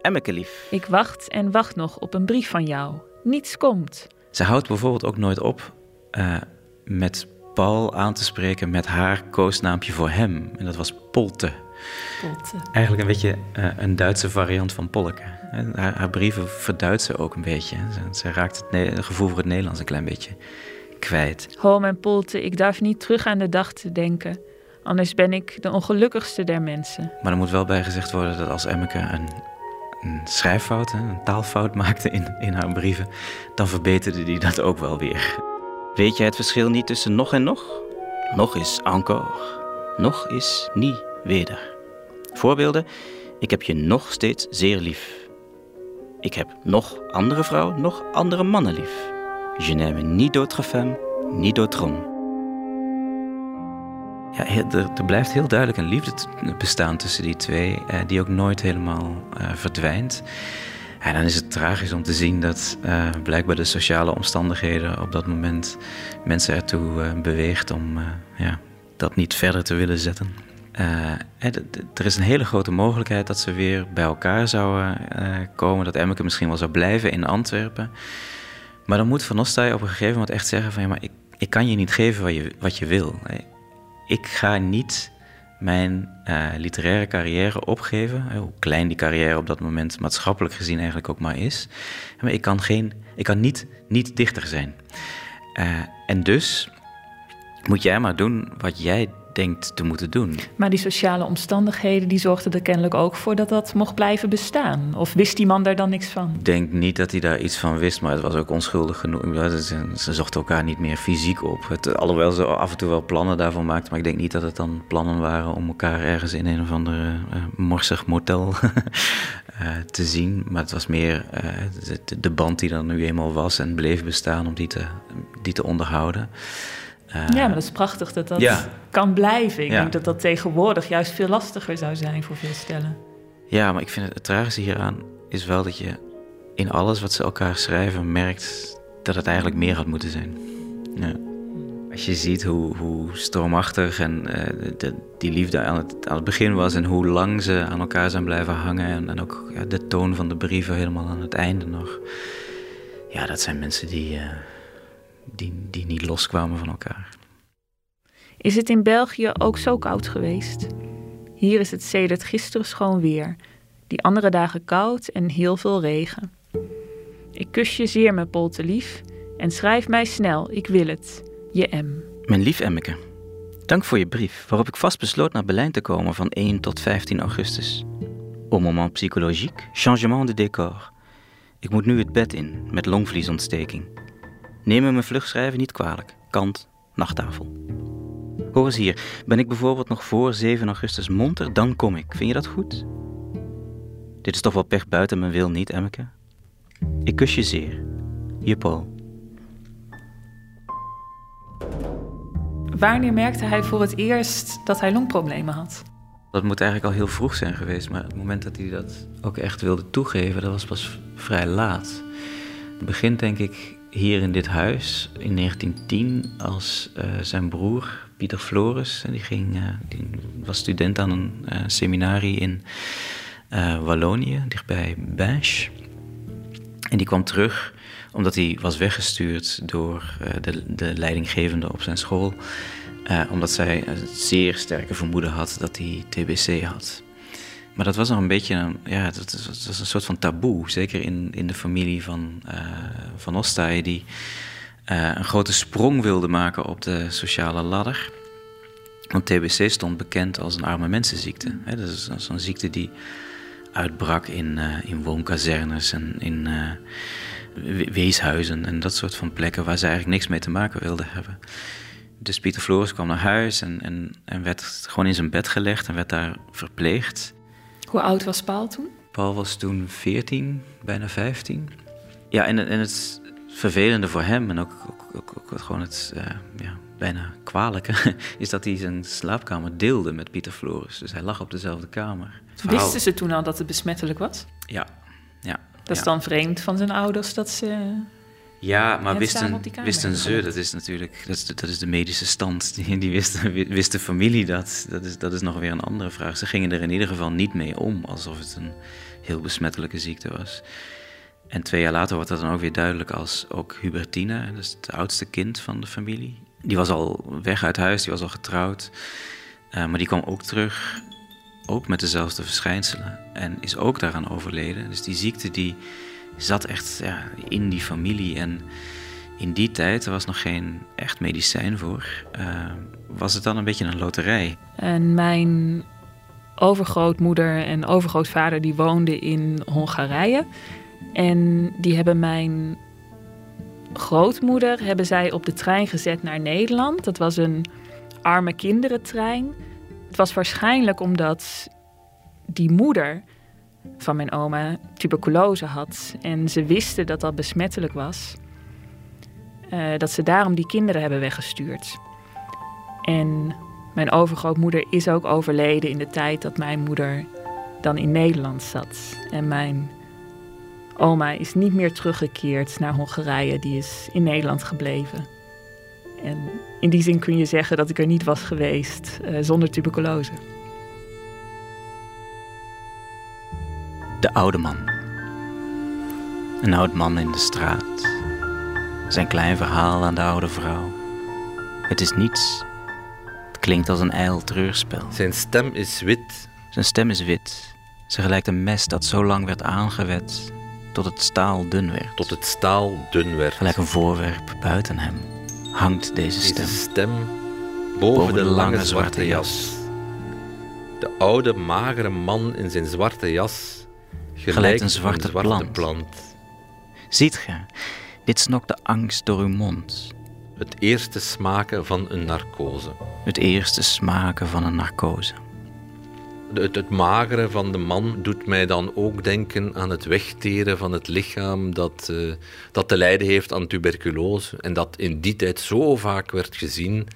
Emmeke lief. Ik wacht en wacht nog op een brief van jou. Niets komt. Ze houdt bijvoorbeeld ook nooit op uh, met Paul aan te spreken met haar koosnaampje voor hem. En dat was Polte. Polte. Eigenlijk een beetje uh, een Duitse variant van Polke. Haar, haar brieven verduidsen ook een beetje. Ze, ze raakt het, het, gevoel voor het Nederlands een klein beetje kwijt. Ho, mijn Polte, ik durf niet terug aan de dag te denken. Anders ben ik de ongelukkigste der mensen. Maar er moet wel bij gezegd worden dat als Emmeke een, een schrijffout, een taalfout maakte in, in haar brieven, dan verbeterde die dat ook wel weer. Weet je het verschil niet tussen nog en nog? Nog is encore. Nog is niet weder. Voorbeelden. Ik heb je nog steeds zeer lief. Ik heb nog andere vrouwen, nog andere mannen lief. Je n'aime ni d'autres femmes, Nidotron. Ja, er, er, blijft heel duidelijk een liefde bestaan tussen die twee, eh, die ook nooit helemaal uh, verdwijnt. En dan is het tragisch om te zien dat uh, blijkbaar de sociale omstandigheden op dat moment mensen ertoe uh, beweegt om ja, dat niet verder te willen zetten. er is een hele grote mogelijkheid dat ze weer bij elkaar zouden komen, dat Emmeke misschien wel zou blijven in Antwerpen. Maar dan moet Van Ostay op een gegeven moment echt zeggen van ja, maar ik, ik kan je niet geven wat je, wat je wil ik ga niet mijn uh, literaire carrière opgeven, hoe klein die carrière op dat moment maatschappelijk gezien eigenlijk ook maar is. Maar ik kan, geen, ik kan niet, niet dichter zijn. Uh, en dus moet jij maar doen wat jij denkt te moeten doen. Maar die sociale omstandigheden die zorgden er kennelijk ook voor dat dat mocht blijven bestaan. Of wist die man daar dan niks van? Ik denk niet dat hij daar iets van wist, maar het was ook onschuldig genoeg. Ze zochten elkaar niet meer fysiek op. Het, alhoewel ze af en toe wel plannen daarvan maakten, maar ik denk niet dat het dan plannen waren om elkaar ergens in een of andere uh, morsig motel uh, (laughs) te zien. Maar het was meer uh, de, de, band die er nu eenmaal was en bleef bestaan om die te, die te onderhouden. Uh, ja, maar dat is prachtig dat dat ja. kan blijven. Ik ja. denk dat dat tegenwoordig juist veel lastiger zou zijn voor veel stellen. Ja, maar ik vind het, het tragische hieraan is wel dat je in alles wat ze elkaar schrijven merkt dat het eigenlijk meer had moeten zijn. Ja. Als je ziet hoe, hoe stroomachtig en uh, de, die liefde aan het, aan het begin was en hoe lang ze aan elkaar zijn blijven hangen en, en ook ja, de toon van de brieven helemaal aan het einde nog. Ja, dat zijn mensen die, uh, die, die niet loskwamen van elkaar. Is het in België ook zo koud geweest? Hier is het sedert gisteren schoon weer. Die andere dagen koud en heel veel regen. Ik kus je zeer, mijn polte lief, en schrijf mij snel, ik wil het. Je M. Mijn lief Emmeke, dank voor je brief, waarop ik vast besloot naar Berlijn te komen van 1 tot 15 augustus. Au moment psychologique, changement de décor. Ik moet nu het bed in met longvliesontsteking. Neem me mijn vluchtschrijven niet kwalijk. Kant, nachttafel. Hoor eens hier, ben ik bijvoorbeeld nog voor 7 augustus monter, dan kom ik. Vind je dat goed? Dit is toch wel pech buiten mijn wil niet, Emmeke? Ik kus je zeer. Je Paul. Wanneer merkte hij voor het eerst dat hij longproblemen had? Dat moet eigenlijk al heel vroeg zijn geweest, maar het moment dat hij dat ook echt wilde toegeven, dat was pas vrij laat. Het begint denk ik hier in dit huis in 1910 als uh, zijn broer Pieter Flores, die, ging, uh, die was student aan een uh, seminarie in Wallonië, dichtbij Binche. En die kwam terug omdat hij was weggestuurd door de, de leidinggevende op zijn school, omdat zij een zeer sterke vermoeden had dat hij TBC had. Maar dat was nog een beetje een, ja, dat was, een soort van taboe. Zeker in, in de familie van, uh, van Ostay, die uh, een grote sprong wilde maken op de sociale ladder. Want TBC stond bekend als een arme mensenziekte. Hè? Dat is zo'n ziekte die uitbrak in, uh, in woonkazernes en in weeshuizen en dat soort van plekken waar ze eigenlijk niks mee te maken wilden hebben. Dus Pieter Floris kwam naar huis en, en, en werd gewoon in zijn bed gelegd en werd daar verpleegd. Hoe oud was Paul toen? Paul was toen 14, bijna 15. Ja, en, en het vervelende voor hem en ook, ook, ook, gewoon het uh, ja, bijna kwalijke (laughs) is dat hij zijn slaapkamer deelde met Pieter Floris. Dus hij lag op dezelfde kamer. Wisten ze toen al dat het besmettelijk was? Ja. ja dat is dan vreemd van zijn ouders dat ze ja, maar wisten, wisten ze, dat is natuurlijk dat is, de, dat is de medische stand. (laughs) Die, die wist, (laughs) wist de familie dat. Dat is, dat is nog weer een andere vraag. Ze gingen er in ieder geval niet mee om, alsof het een heel besmettelijke ziekte was. En twee jaar later wordt dat dan ook weer duidelijk als ook Hubertine, dus het oudste kind van de familie. Die was al weg uit huis, die was al getrouwd. Uh, maar die kwam ook terug, ook met dezelfde verschijnselen. En is ook daaraan overleden. Dus die ziekte die zat echt ja, in die familie. En in die tijd, er was nog geen echt medicijn voor, uh, was het dan een beetje een loterij. En mijn overgrootmoeder en overgrootvader die woonden in Hongarije. En die hebben mijn grootmoeder hebben zij op de trein gezet naar Nederland. Dat was een arme kinderentrein. Het was waarschijnlijk omdat die moeder van mijn oma tuberculose had. En ze wisten dat dat besmettelijk was. eh, dat ze daarom die kinderen hebben weggestuurd. En mijn overgrootmoeder is ook overleden in de tijd dat mijn moeder dan in Nederland zat. En mijn oma is niet meer teruggekeerd naar Hongarije, die is in Nederland gebleven. En in die zin kun je zeggen dat ik er niet was geweest eh, zonder tuberculose. De oude man. Een oud man in de straat. Zijn klein verhaal aan de oude vrouw. Het is niets. Het klinkt als een ijl treurspel. Zijn stem is wit. Zijn stem is wit. Ze gelijkt een mes dat zo lang werd aangewet tot het staal dun werd. Tot het staal dun werd. Gelijk een voorwerp buiten hem hangt deze stem. Deze stem boven, de, lange, zwarte jas. De oude magere man in zijn zwarte jas gelijkt een zwarte, plant. plant. Ziet ge, dit snokt de angst door uw mond. Het eerste smaken van een narcose. Het eerste smaken van een narcose. Het, het magere van de man doet mij dan ook denken aan het wegteren van het lichaam dat, eh, dat te lijden heeft aan tuberculose. En dat in die tijd zo vaak werd gezien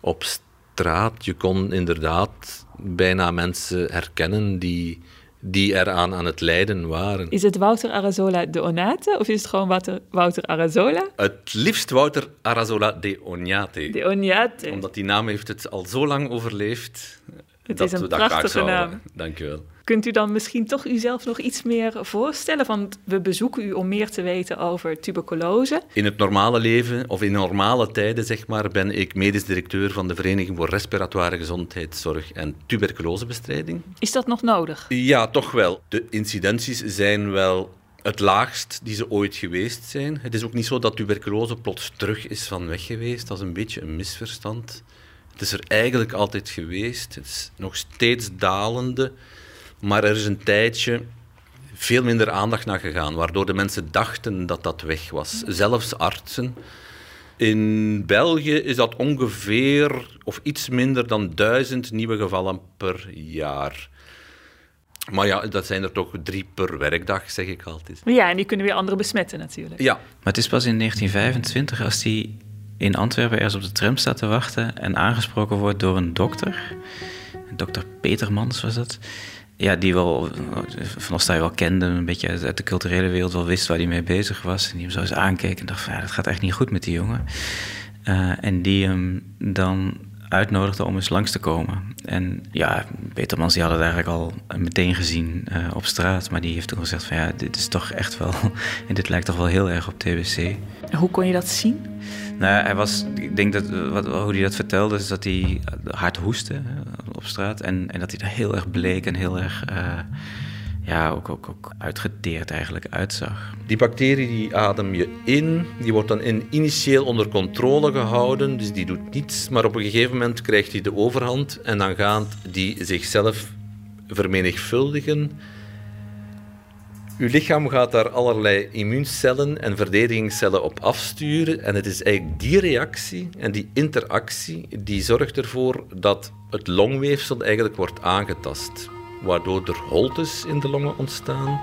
op straat. Je kon inderdaad bijna mensen herkennen die, die eraan aan het lijden waren. Is het Wouter Arazola de Onate of is het gewoon Wouter, Wouter Arazola? Het liefst Wouter Arazola de Oñate. De Oñate. Omdat die naam heeft het al zo lang overleefd. Het dat is een prachtige naam. Dank je wel. Kunt u dan misschien toch uzelf nog iets meer voorstellen? Want we bezoeken u om meer te weten over tuberculose. In het normale leven, of in normale tijden zeg maar, ben ik medisch directeur van de Vereniging voor Respiratoire Gezondheidszorg en Tuberculosebestrijding. Is dat nog nodig? Ja, toch wel. De incidenties zijn wel het laagst die ze ooit geweest zijn. Het is ook niet zo dat tuberculose plots terug is van weg geweest. Dat is een beetje een misverstand. Het is er eigenlijk altijd geweest. Het is nog steeds dalende. Maar er is een tijdje veel minder aandacht naar gegaan, waardoor de mensen dachten dat dat weg was. Zelfs artsen. In België is dat ongeveer of iets minder dan duizend nieuwe gevallen per jaar. Maar ja, dat zijn er toch drie per werkdag, zeg ik altijd. Ja, en die kunnen weer anderen besmetten natuurlijk. Ja, Maar het is pas in 1925 als hij in Antwerpen ergens op de tram staat te wachten en aangesproken wordt door een dokter. Dokter Petermans was dat. Ja, die wel, van ons wel kende, een beetje uit, de culturele wereld wel wist waar hij mee bezig was. En die hem zo eens aankeek en dacht van ja, dat gaat echt niet goed met die jongen. Eh, en die hem dan uitnodigde om eens langs te komen. En ja, Petermans die had het eigenlijk al meteen gezien eh, op straat. Maar die heeft toen gezegd van ja, dit is toch echt wel... en (laughs) dit lijkt toch wel heel erg op TBC. Hoe kon je dat zien? Nou, hij was, ik denk dat wat, hoe hij dat vertelde, is dat hij hard hoestte op straat. En, en dat hij er heel erg bleek en heel erg, eh, ja, ook, ook, ook uitgeteerd eigenlijk uitzag. die bacterie die adem je in, die wordt dan in, initieel onder controle gehouden, dus die doet niets, maar op een gegeven moment krijgt hij de overhand en dan gaat die zichzelf vermenigvuldigen. Uw lichaam gaat daar allerlei immuuncellen en verdedigingscellen op afsturen. En het is eigenlijk die reactie en die interactie die zorgt ervoor dat het longweefsel eigenlijk wordt aangetast. Waardoor er holtes in de longen ontstaan.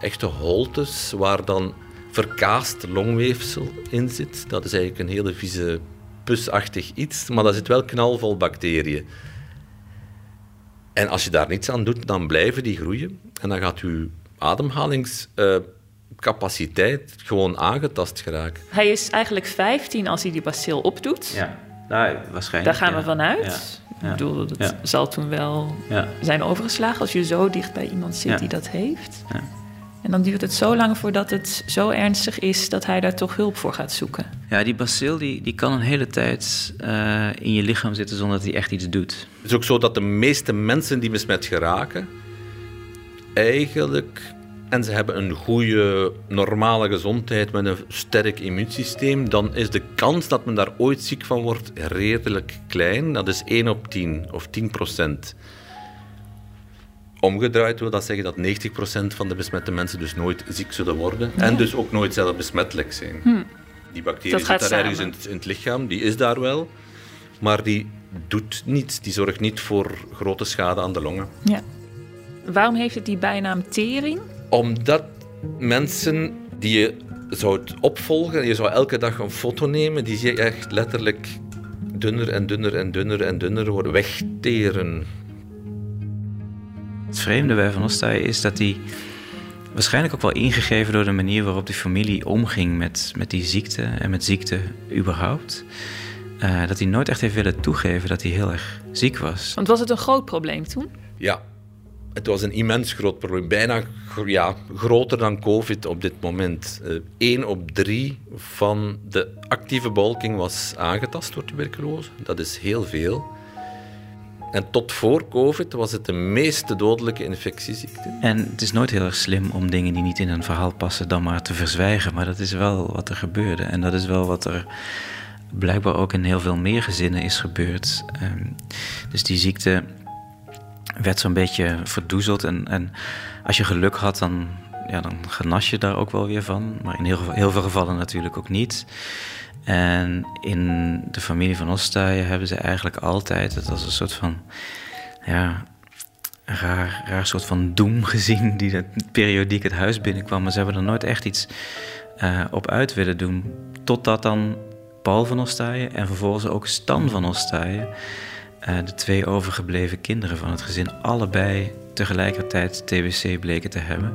Echte holtes waar dan verkaast longweefsel in zit. Dat is eigenlijk een hele vieze pusachtig iets, maar dat zit wel knalvol bacteriën. En als je daar niets aan doet, dan blijven die groeien. En dan gaat uw ademhalingscapaciteit gewoon aangetast geraken. Hij is eigenlijk 15 als hij die bacil opdoet. Ja, nou, waarschijnlijk. Daar gaan we vanuit. Ja. Ik bedoel, dat Ja. zal toen wel Ja. zijn overgeslagen als je zo dicht bij iemand zit Ja. die dat heeft. Ja. En dan duurt het zo lang voordat het zo ernstig is dat hij daar toch hulp voor gaat zoeken. Ja, die bacil die, die kan een hele tijd eh, in je lichaam zitten zonder dat hij echt iets doet. Het is ook zo dat de meeste mensen die besmet geraken, eigenlijk, en ze hebben een goede, normale gezondheid met een sterk immuunsysteem, dan is de kans dat men daar ooit ziek van wordt redelijk klein. Dat is 1 op 10 of 10 procent. Omgedraaid wil dat zeggen dat 90% van de besmette mensen dus nooit ziek zullen worden en dus ook nooit zelf besmettelijk zijn. Die bacterie Dat zit daar ergens in het, in het lichaam, die is daar wel, maar die doet niets. Die zorgt niet voor grote schade aan de longen. Ja. Waarom heeft het die bijnaam tering? Omdat mensen die je zou opvolgen. Je zou elke dag een foto nemen. Die zie je echt letterlijk dunner en dunner en dunner en dunner worden. Wegteren. Het vreemde bij Van Ostaaij is dat hij waarschijnlijk ook wel ingegeven door de manier waarop die familie omging met, met die ziekte en met ziekte überhaupt. eh, dat hij nooit echt heeft willen toegeven dat hij heel erg ziek was. Want was het een groot probleem toen? Ja, het was een immens groot probleem. Bijna ja, groter dan COVID op dit moment. Eén op drie van de actieve bevolking was aangetast door tuberculose. Dat is heel veel. En tot voor COVID was het de meest dodelijke infectieziekte. En het is nooit heel erg slim om dingen die niet in een verhaal passen dan maar te verzwijgen. Maar dat is wel wat er gebeurde. En dat is wel wat er blijkbaar ook in heel veel meer gezinnen is gebeurd. Ehm, dus die ziekte werd zo'n beetje verdoezeld. En, en als je geluk had, dan, ja, dan genas je daar ook wel weer van. Maar in heel, heel veel gevallen natuurlijk ook niet. En in de familie van Ostaaien hebben ze eigenlijk altijd, het als een soort van, ja, een raar, raar soort van doem (laughs) gezien die dat periodiek het huis binnenkwam. Maar ze hebben er nooit echt iets eh, op uit willen doen. Totdat dan Paul van Ostaaien en vervolgens ook Stan van Ostaaien, de twee overgebleven kinderen van het gezin, allebei tegelijkertijd TBC bleken te hebben.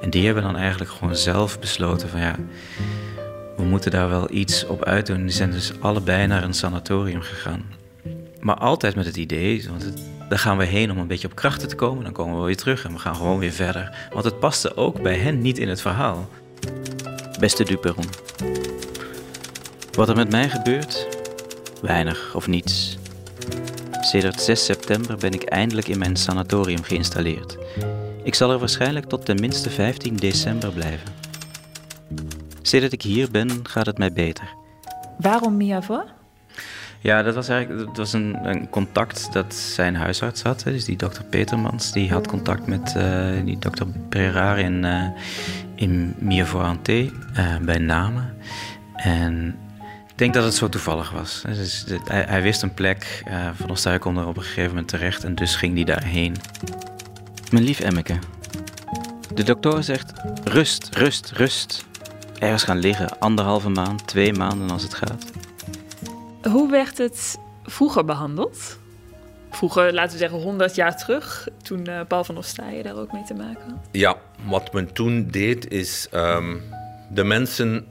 En die hebben dan eigenlijk gewoon zelf besloten van ja, we moeten daar wel iets op uitdoen. Die zijn dus allebei naar een sanatorium gegaan. Maar altijd met het idee, want daar gaan we heen om een beetje op krachten te komen. Dan komen we weer terug en we gaan gewoon weer verder. Want het paste ook bij hen niet in het verhaal. Beste Duperon. Wat er met mij gebeurt? Weinig of niets. Sedert 6 september ben ik eindelijk in mijn sanatorium geïnstalleerd. Ik zal er waarschijnlijk tot ten minste 15 december blijven. Sedert ik hier ben, gaat het mij beter. Waarom Miavo? Ja, dat was eigenlijk dat was een, een contact dat zijn huisarts had. Hè, dus die dokter Petermans. Die had contact met eh, die dokter Perard in, eh in eh bij Namen. En ik denk dat het zo toevallig was. Dus, hij, hij wist een plek. eh van Ostaaij kon er op een gegeven moment terecht. En dus ging hij daarheen. Mijn lief Emmeke. De dokter zegt rust, rust, rust. Ergens gaan liggen, anderhalve maand, twee maanden als het gaat. Hoe werd het vroeger behandeld? Vroeger, laten we zeggen 100 jaar terug, toen eh, Paul van Ostaaien daar ook mee te maken had. Ja, wat men toen deed is ehm, de mensen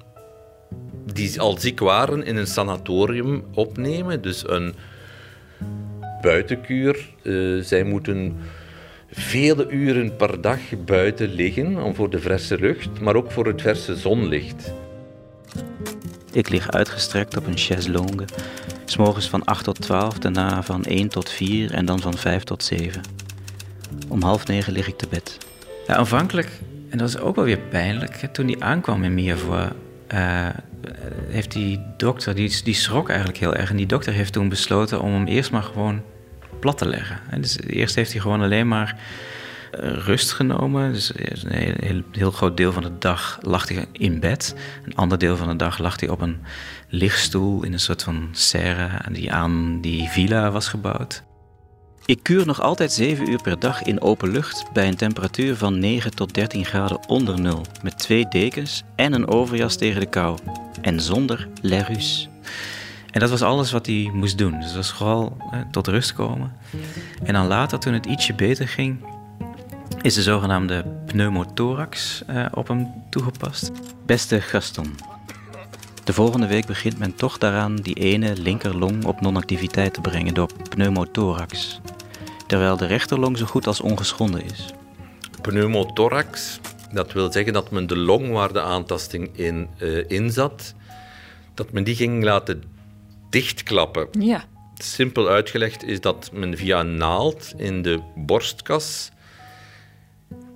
die al ziek waren in een sanatorium opnemen. Dus een buitenkuur. Eh, zij moeten vele uren per dag buiten liggen om voor de verse lucht, maar ook voor het verse zonlicht. Ik lig uitgestrekt op een chaiselongue. S'morgens van 8 tot 12, daarna van 1 tot 4 en dan van 5 tot 7. Om half negen lig ik te bed. Ja, aanvankelijk, en dat is ook wel weer pijnlijk, hè, toen hij aankwam in Mirevoix, eh, heeft die dokter, die, die schrok eigenlijk heel erg. En die dokter heeft toen besloten om hem eerst maar gewoon plat te leggen. En dus eerst heeft hij gewoon alleen maar eh, rust genomen. Dus een heel, heel, heel groot deel van de dag lag hij in bed. Een ander deel van de dag lag hij op een lichtstoel in een soort van serre die aan die villa was gebouwd. Ik kuur nog altijd 7 uur per dag in open lucht bij een temperatuur van 9 tot 13 graden onder nul. Met twee dekens en een overjas tegen de kou. En zonder lerus. En dat was alles wat hij moest doen. Dus dat was vooral eh, tot rust komen. En dan later, toen het ietsje beter ging, is de zogenaamde pneumothorax eh, op hem toegepast. Beste Gaston, de volgende week begint men toch daaraan die ene linkerlong op non-activiteit te brengen door pneumothorax, terwijl de rechterlong zo goed als ongeschonden is. Pneumothorax, dat wil zeggen dat men de long waar de aantasting in, eh, in zat, dat men die ging laten dichtklappen. Ja. Simpel uitgelegd is dat men via een naald in de borstkas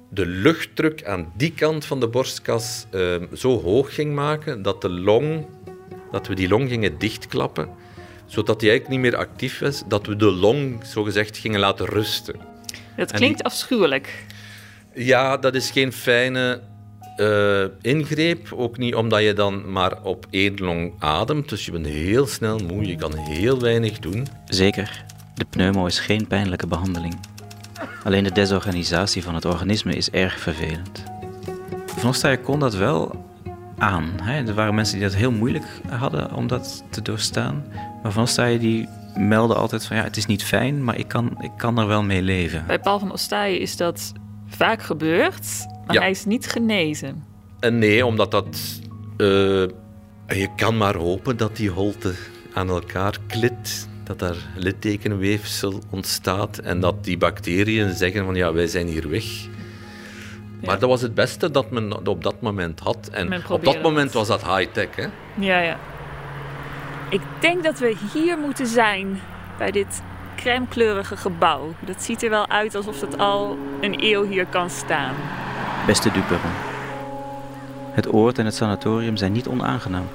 de luchtdruk aan die kant van de borstkas eh, zo hoog ging maken dat de long, dat we die long gingen dichtklappen, zodat die eigenlijk niet meer actief was, dat we de long zogezegd gingen laten rusten. Dat klinkt die- afschuwelijk. Ja, dat is geen fijne eh, ingreep. Ook niet omdat je dan maar op één long ademt. Dus je bent heel snel moe, je kan heel weinig doen. Zeker, de pneumo is geen pijnlijke behandeling. Alleen de desorganisatie van het organisme is erg vervelend. Van kon dat wel aan. Hè? Er waren mensen die dat heel moeilijk hadden om dat te doorstaan. Maar Van Ostaaien die melden altijd van ja, het is niet fijn, maar ik kan, ik kan er wel mee leven. Bij Paul van Ostaaien is dat vaak gebeurd, maar Ja. hij is niet genezen. En nee, omdat dat... eh, je kan maar hopen dat die holte aan elkaar klit. Dat daar littekenweefsel ontstaat. En dat die bacteriën zeggen van ja, wij zijn hier weg. Maar dat was het beste dat men op dat moment had. En op dat moment was dat high-tech. Hè? Ja, ja. Ik denk dat we hier moeten zijn, bij dit crèmekleurige gebouw. Dat ziet er wel uit alsof het al een eeuw hier kan staan. Beste Duperon. Het oord en het sanatorium zijn niet onaangenaam.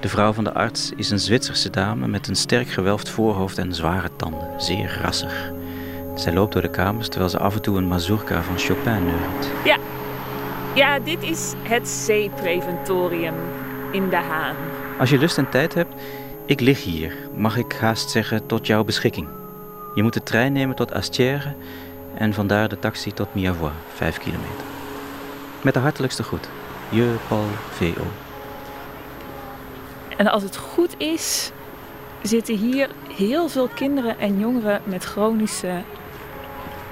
De vrouw van de arts is een Zwitserse dame met een sterk gewelfd voorhoofd en zware tanden, zeer rassig. Zij loopt door de kamers terwijl ze af en toe een mazurka van Chopin neurt. Ja, ja dit is het zeepreventorium in De Haan. Als je lust en tijd hebt, ik lig hier, mag ik haast zeggen, tot jouw beschikking. Je moet de trein nemen tot Astière en vandaar de taxi tot Miavois, 5 kilometer. Met de hartelijkste groet, je Paul V.O. En als het goed is, zitten hier heel veel kinderen en jongeren met chronische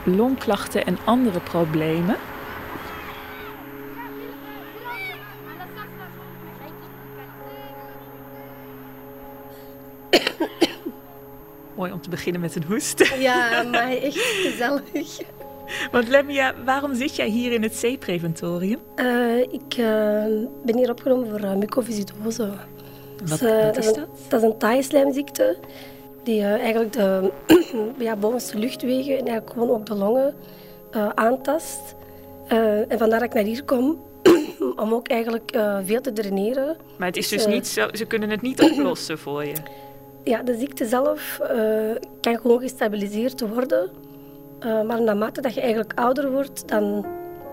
longklachten en andere problemen. Mooi om te beginnen met een hoest. Ja, maar echt gezellig. Want Lemia, waarom zit jij hier in het zeepreventorium? Eh, ik eh, ben hier opgenomen voor uh, mucoviscidose. Wat, Dus, wat is een- dat? Dat is een taaislijmziekte die eigenlijk de (clears throat) ja, bovenste luchtwegen en eigenlijk gewoon ook de longen aantast. En vandaar dat ik naar hier kom, (clears throat) om ook eigenlijk veel te draineren. Maar het is Dus, dus niet zo, ze kunnen het niet oplossen voor je. Ja, de ziekte zelf eh, kan gewoon gestabiliseerd worden. Eh, maar naarmate dat je eigenlijk ouder wordt, dan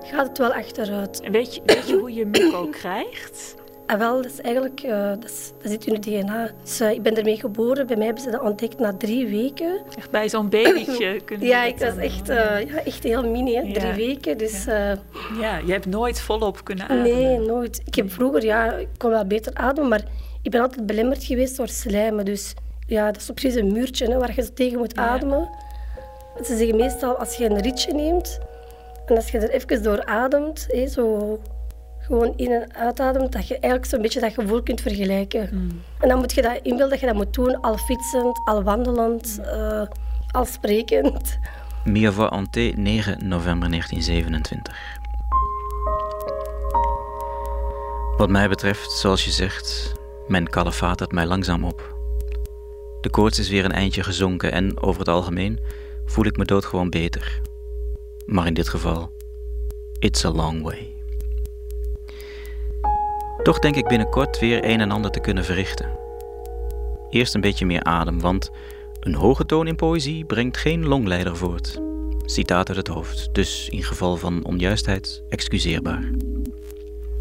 gaat het wel achteruit. Weet je, weet je hoe je muco (clears throat) krijgt? En wel, dat is eigenlijk, eh, dat, is- dat zit in je DNA. Dus, eh, ik ben ermee geboren. Bij mij hebben ze dat ontdekt na drie weken. Echt bij zo'n babytje (laughs) kunnen Ja, ik was echt, eh, ja, echt heel mini, hè. Ja. drie weken. Dus eh, Ja, je hebt nooit volop kunnen ademen. nee, nooit. Ik heb vroeger, ja, ik kon wel beter ademen, maar ik ben altijd belemmerd geweest door slijmen. Dus ja, dat is precies een muurtje hè, waar je tegen moet Ja. ademen. Ze zeggen meestal, als je een ritje neemt en als je er even door ademt, hè, zo gewoon in- en uitademt, dat je eigenlijk zo'n beetje dat gevoel kunt vergelijken. Hmm. En dan moet je dat inbeelden dat je dat moet doen, al fietsend, al wandelend, eh, al sprekend. Miavois Ante, 9 november 1927. Wat mij betreft, zoals je zegt, mijn kalefatert mij langzaam op. De koorts is weer een eindje gezonken en over het algemeen voel ik me doodgewoon beter. Maar in dit geval, it's a long way. Toch denk ik binnenkort weer een en ander te kunnen verrichten. Eerst een beetje meer adem, want een hoge toon in poëzie brengt geen longleider voort. Citaat uit het hoofd, dus in geval van onjuistheid excuseerbaar.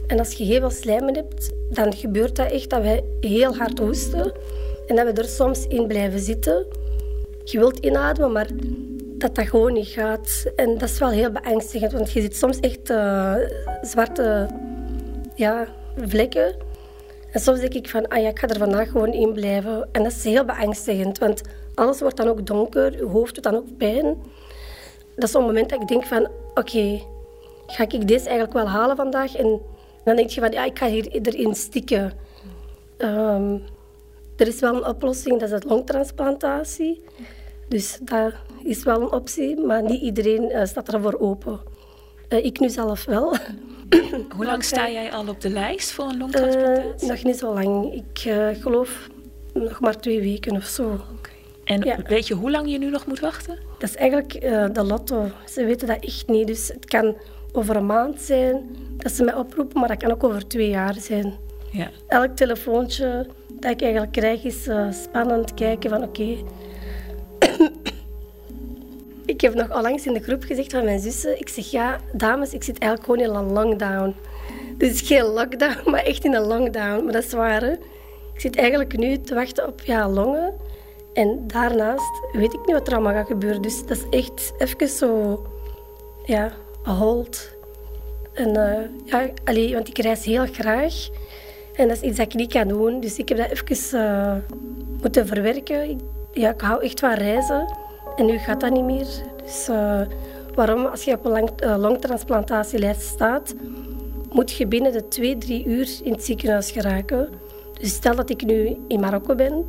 En als je heel veel slijmen hebt, dan gebeurt dat echt dat wij heel hard hoesten. En dat we er soms in blijven zitten. Je wilt inademen, maar dat dat gewoon niet gaat. En dat is wel heel beangstigend, want je ziet soms echt eh, zwarte ja, vlekken. En soms denk ik van, ah ja, ik ga er vandaag gewoon in blijven. En dat is heel beangstigend, want alles wordt dan ook donker, je hoofd doet dan ook pijn. Dat is zo'n moment dat ik denk van, oké, ga ik deze eigenlijk wel halen vandaag? En dan denk je van, ja, ik ga hier erin stikken. Ehm, er is wel een oplossing, dat is het longtransplantatie. Dus dat is wel een optie, maar niet iedereen eh, staat daarvoor open. Eh, ik nu zelf wel. (coughs) Hoe lang sta jij al op de lijst voor een Eh, longtransplantatie? nog niet zo lang. Ik eh, geloof nog maar twee weken of zo. en ja. weet je hoe lang je nu nog moet wachten? Dat is eigenlijk eh, de lotto. Ze weten dat echt niet. Dus het kan over een maand zijn dat ze mij oproepen, maar dat kan ook over twee jaar zijn. Ja. Elk telefoontje dat ik eigenlijk krijg is eh, spannend kijken van oké. Ik heb nog onlangs in de groep gezegd van mijn zussen, ik zeg ja, dames, ik zit eigenlijk gewoon in een lockdown. Dus (laughs) geen lockdown, maar echt in een lockdown. Maar dat is waar. Ik zit eigenlijk nu te wachten op ja, longen. En daarnaast weet ik niet wat er allemaal gaat gebeuren. Dus dat is echt even zo, ja, hold. En eh, ja, allee, want ik reis heel graag. En dat is iets dat ik niet kan doen. Dus ik heb dat even uh, moeten verwerken. Ja, ik hou echt van reizen. En nu gaat dat niet meer. Dus uh, waarom? Als je op een lang, uh, longtransplantatielijst staat, moet je binnen de twee, drie uur in het ziekenhuis geraken. Dus stel dat ik nu in Marokko ben,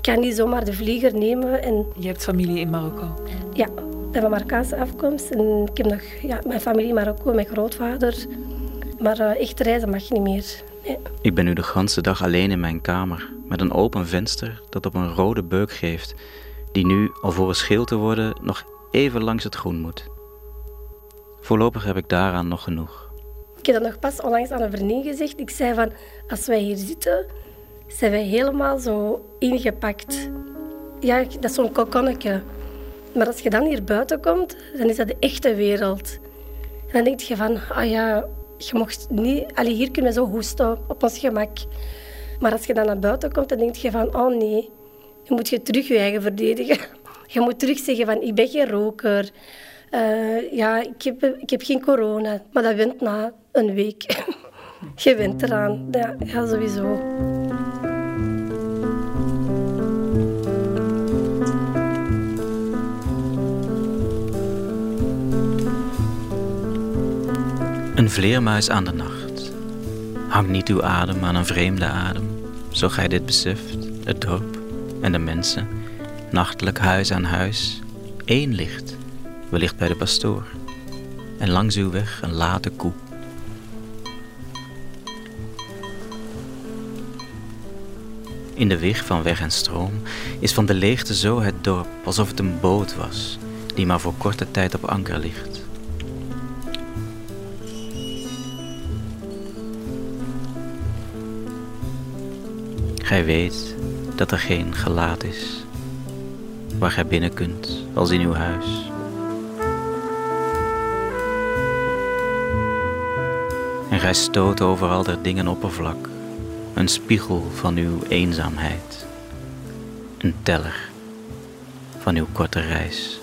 kan niet zomaar de vlieger nemen. En... Je hebt familie in Marokko? Ja, ik ben van Marokkaanse afkomst. En ik heb nog ja, mijn familie in Marokko, mijn grootvader. Maar uh, echt reizen mag niet meer. Nee. Ik ben nu de ganse dag alleen in mijn kamer, met een open venster dat op een rode beuk geeft, die nu, al voor een schil te worden, nog even langs het groen moet. Voorlopig heb ik daaraan nog genoeg. Ik heb dat nog pas onlangs aan een vriendin gezegd. Ik zei van, als wij hier zitten, zijn wij helemaal zo ingepakt. Ja, dat is zo'n kokonnetje. Maar als je dan hier buiten komt, dan is dat de echte wereld. En dan denk je van, ah ja, je mocht niet... Allee, hier kunnen we zo hoesten, op ons gemak. Maar als je dan naar buiten komt, dan denk je van, oh nee, je moet je terug je eigen verdedigen. (laughs) Je moet terug zeggen van, ik ben geen roker. Uh, ja, ik heb, ik heb geen corona. Maar dat wint na een week. (laughs) je wint eraan. Ja, ja sowieso. Een vleermuis aan de nacht. Hang niet uw adem aan een vreemde adem, zo gij dit beseft, het dorp en de mensen, nachtelijk huis aan huis, één licht, wellicht bij de pastoor, en langs uw weg een late koe. In de wieg van weg en stroom is van de leegte zo het dorp alsof het een boot was, die maar voor korte tijd op anker ligt. Gij weet dat er geen gelaat is waar gij binnen kunt als in uw huis. En gij stoot overal der dingen oppervlak, een spiegel van uw eenzaamheid, een teller van uw korte reis.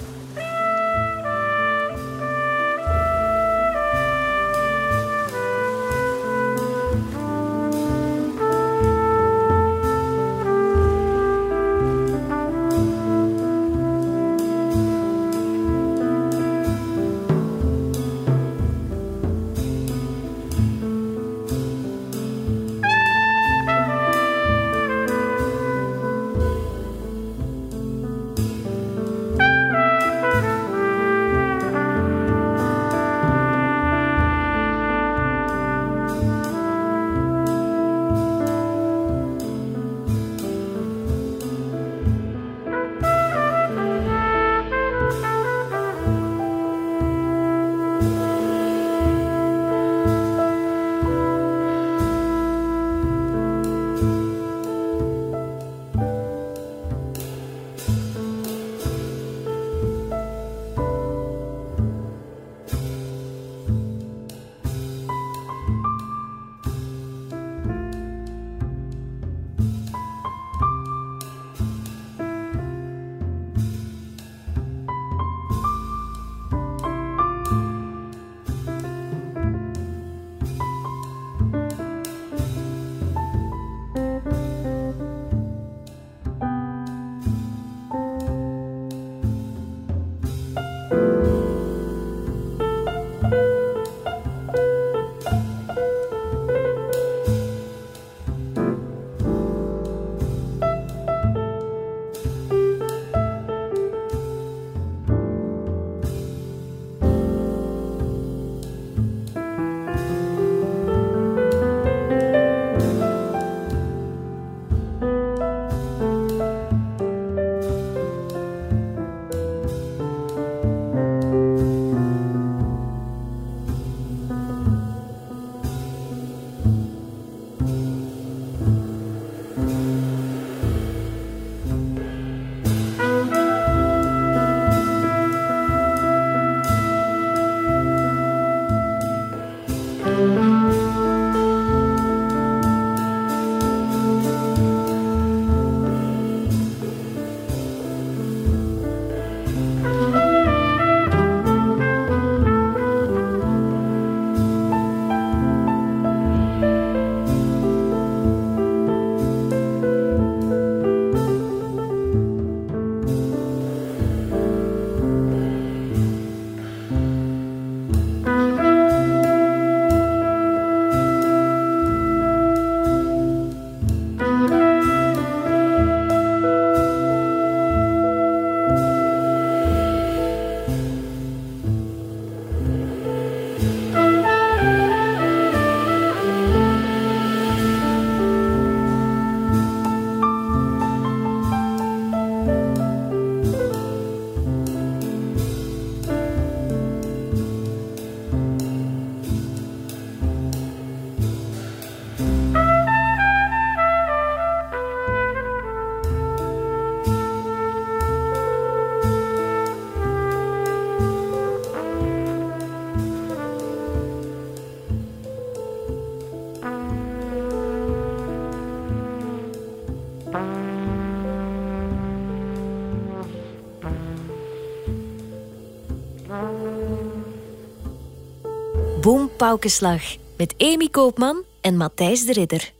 Paukenslag met Amy Koopman en Matthijs de Ridder.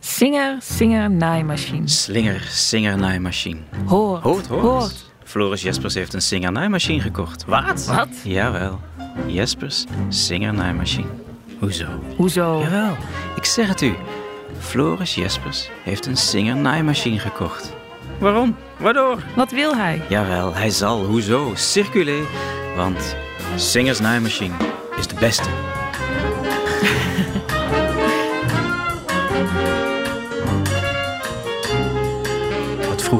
Singer, singer, naaimachine. Slinger, singer, naaimachine. Hoort, Hoort, hoort. hoort. Floris Jespers heeft een singer naaimachine gekocht. Wat? Wat? Jawel. Jespers singer naaimachine. Hoezo? Hoezo? Jawel, ik zeg het u. Floris Jespers heeft een singer naaimachine gekocht. Waarom? Waardoor? Wat wil hij? Jawel, hij zal. Hoezo? Circulé. Want Singers naaimachine is de beste.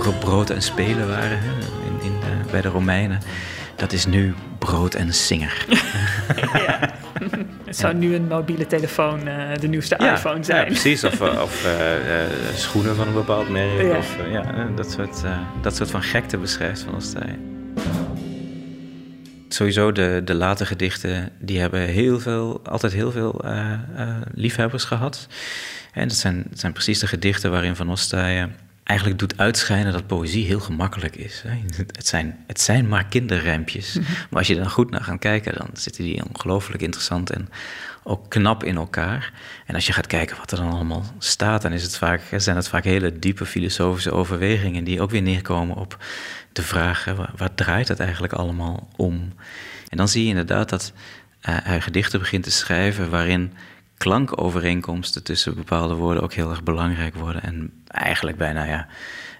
Vroeger brood en spelen waren hè, in, in de- bij de Romeinen, dat is nu brood en singer. (laughs) Het zou nu een mobiele telefoon eh, de nieuwste iPhone Ja, zijn. precies. Of, eh, of eh, schoenen van een bepaald merk. Ja. Of ja, dat, soort, dat soort van gekte beschrijft van Ostij. Sowieso de, de late gedichten, die hebben heel veel, altijd heel veel liefhebbers gehad. En dat zijn, dat zijn precies de gedichten waarin Van Ostaaien eigenlijk doet uitschijnen dat poëzie heel gemakkelijk is. Het zijn, het zijn maar kinderrijmpjes. Maar als je er dan goed naar gaat kijken, dan zitten die ongelooflijk interessant en ook knap in elkaar. En als je gaat kijken wat er dan allemaal staat, dan is het vaak, zijn het vaak hele diepe filosofische overwegingen die ook weer neerkomen op de vraag, waar, waar draait het eigenlijk allemaal om? En dan zie je inderdaad dat eh, hij gedichten begint te schrijven waarin klankovereenkomsten tussen bepaalde woorden ook heel erg belangrijk worden. En eigenlijk bijna ja,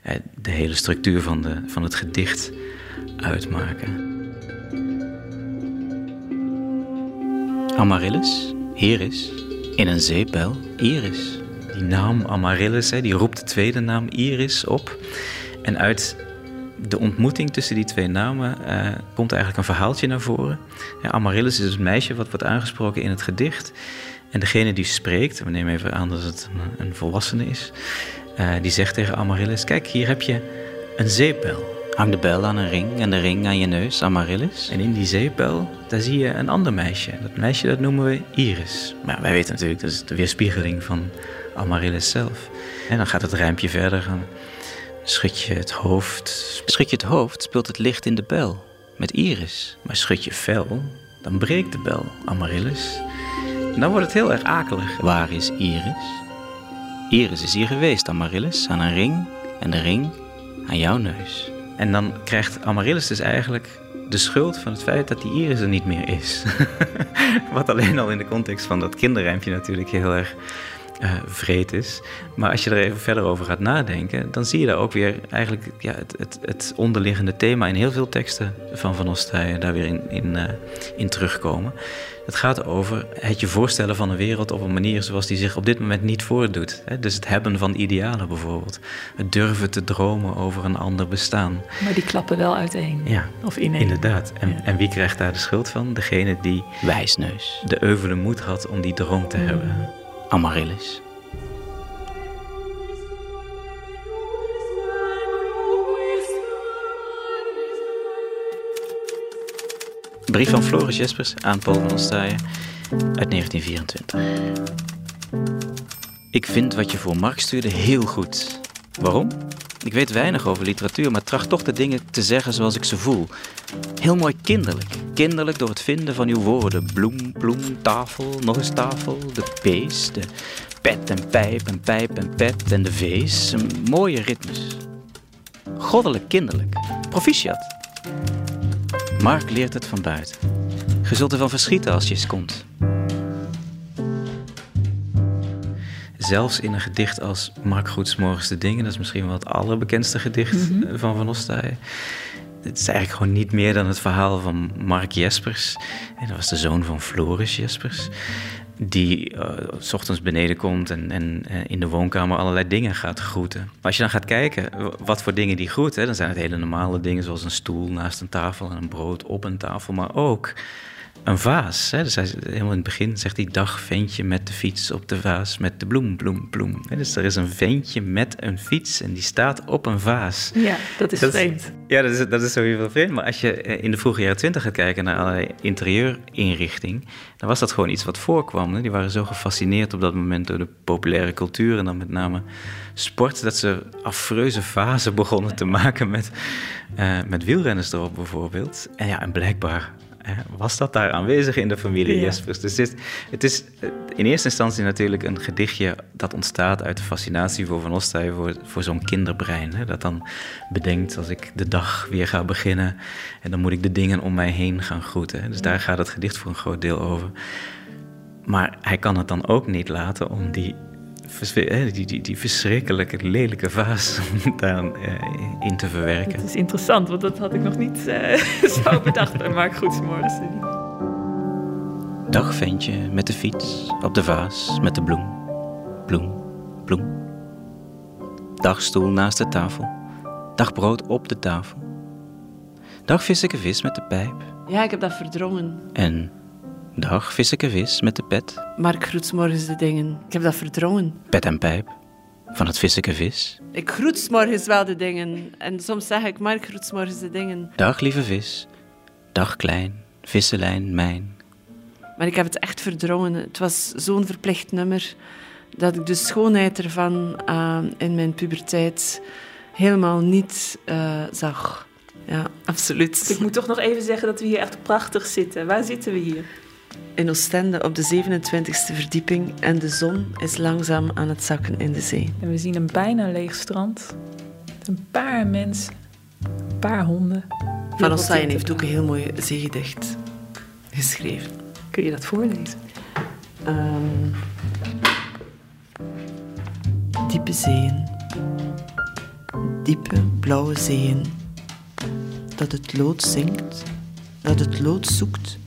eh, de hele structuur van, de, van het gedicht uitmaken. Amaryllis, Iris, in een zeepbel, Iris. Die naam Amaryllis, hè, die roept de tweede naam Iris op. En uit de ontmoeting tussen die twee namen eh, komt eigenlijk een verhaaltje naar voren. Ja, Amaryllis is het meisje wat wordt aangesproken in het gedicht. En degene die spreekt, we nemen even aan dat het een, een volwassene is, eh, die zegt tegen Amaryllis: Kijk, hier heb je een zeepbel. Hang de bel aan een ring en de ring aan je neus, Amaryllis. En in die zeepbel, daar zie je een ander meisje. Dat meisje dat noemen we Iris. Maar wij weten natuurlijk, dat is de weerspiegeling van Amaryllis zelf. En dan gaat het rijmpje verder gaan. Schud je het hoofd. Schud je het hoofd, speelt het licht in de bel. Met Iris. Maar schud je vel, dan breekt de bel, Amaryllis. Dan wordt het heel erg akelig. Waar is Iris? Iris is hier geweest, Amaryllis, aan een ring. En de ring aan jouw neus. En dan krijgt Amaryllis dus eigenlijk de schuld van het feit dat die Iris er niet meer is. (laughs) Wat alleen al in de context van dat kinderrijmpje natuurlijk heel erg eh vreed is. Maar als je er even verder over gaat nadenken, dan zie je daar ook weer eigenlijk ja, het, het, het onderliggende thema in heel veel teksten van Van Ostaaien daar weer in, in, eh, in terugkomen. Het gaat over het je voorstellen van een wereld op een manier zoals die zich op dit moment niet voordoet. Hè? Dus het hebben van idealen bijvoorbeeld. Het durven te dromen over een ander bestaan. Maar die klappen wel uiteen. Ja, Of ineen. inderdaad. En, en wie krijgt daar de schuld van? Degene die wijsneus de euvele moed had om die droom te hebben. Amaryllis. Brief van Floris Jespers aan Paul van uit 1924. Ik vind wat je voor Mark stuurde heel goed. Waarom? Ik weet weinig over literatuur, maar tracht toch de dingen te zeggen zoals ik ze voel. Heel mooi kinderlijk. Kinderlijk door het vinden van uw woorden. Bloem, bloem, tafel, nog eens tafel. De pees, de pet en pijp en pijp en pet en de vees. Een mooie ritmes. Goddelijk kinderlijk. Proficiat. Mark leert het van buiten. Je zult ervan verschieten als je eens komt. Zelfs in een gedicht als Mark Goeds Morgens de Dingen, dat is misschien wel het allerbekendste gedicht eh, van Van Ostaaien. Het is eigenlijk gewoon niet meer dan het verhaal van Mark Jespers. En dat was de zoon van Floris Jespers. Die eh, s ochtends beneden komt en, en eh, in de woonkamer allerlei dingen gaat groeten. Maar als je dan gaat kijken wat voor dingen die groet, hè, dan zijn het hele normale dingen zoals een stoel naast een tafel en een brood op een tafel. Maar ook een vaas. Hè? Dus hij, helemaal in het begin zegt hij: Dag, ventje met de fiets op de vaas met de bloem, bloem, bloem. Hè, Dus er is een ventje met een fiets en die staat op een vaas. Ja, dat is Dat is- vreemd. Ja, dat is, dat is sowieso vreemd. Maar als je eh, in de vroege jaren twintig gaat kijken naar allerlei interieurinrichting, dan was dat gewoon iets wat voorkwam. Hè? Die waren zo gefascineerd op dat moment door de populaire cultuur en dan met name sport, dat ze affreuze vazen (laughs) begonnen te maken met, eh, met wielrenners erop bijvoorbeeld. En ja, en blijkbaar was dat daar aanwezig in de familie Ja. Jespers. Dus dit, het is eh, in eerste instantie natuurlijk een gedichtje dat ontstaat uit de fascinatie voor Van Ostaaij, voor, voor zo'n kinderbrein. Hè, dat dan bedenkt als ik de dag weer ga beginnen en dan moet ik de dingen om mij heen gaan groeten. hè. Dus daar gaat het gedicht voor een groot deel over. Maar hij kan het dan ook niet laten om die, die, die, die verschrikkelijke, lelijke vaas (laughs) daar eh, in te verwerken. Het is interessant, want dat had ik nog niet eh, (laughs) zo bedacht bij Mark Goedsmorgen. Dag ventje met de fiets, op de vaas met de bloem. Bloem, bloem. Dagstoel naast de tafel. Dag brood op de tafel. Dag visseke vis met de pijp. Ja, ik heb dat verdrongen. En dag visseke vis met de pet. Mark groet 's morgens de dingen. Ik heb dat verdrongen. Pet en pijp. Van het visseke vis. Ik groet 's morgens wel de dingen. En soms zeg ik, Mark groet 's morgens de dingen. Dag lieve vis. Dag klein. Visselijn mijn. Maar ik heb het echt verdrongen. Het was zo'n verplicht nummer dat ik de schoonheid ervan eh, in mijn puberteit helemaal niet eh, zag. Ja, absoluut. Ik moet toch nog even zeggen dat we hier echt prachtig zitten. Waar zitten we hier? In Oostende op de 27e verdieping en de zon is langzaam aan het zakken in de zee. En we zien een bijna leeg strand. Een paar mensen. Een paar honden. Van te heeft ook een heel mooi zeegedicht geschreven. Kun je dat voorlezen? Ehm, diepe zeeën. Diepe blauwe zeeën. Dat het lood zinkt. Dat het lood zoekt.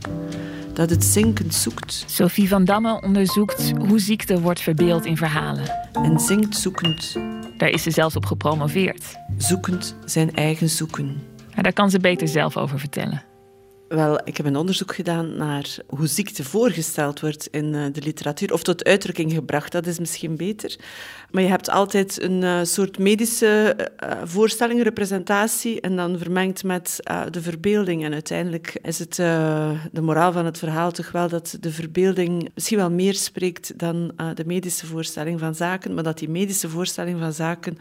Dat het zinken zoekt. Sophie van Damme onderzoekt hoe ziekte wordt verbeeld in verhalen. En zinkt zoekend. Daar is ze zelfs op gepromoveerd. Zoekend zijn eigen zoeken. Maar daar kan ze beter zelf over vertellen. Wel, ik heb een onderzoek gedaan naar hoe ziekte voorgesteld wordt in eh, de literatuur, of tot uitdrukking gebracht, dat is misschien beter. Maar je hebt altijd een eh, soort medische eh, voorstelling, representatie, en dan vermengd met de verbeelding. En uiteindelijk is het de moraal van het verhaal toch wel dat de verbeelding misschien wel meer spreekt dan de medische voorstelling van zaken, maar dat die medische voorstelling van zaken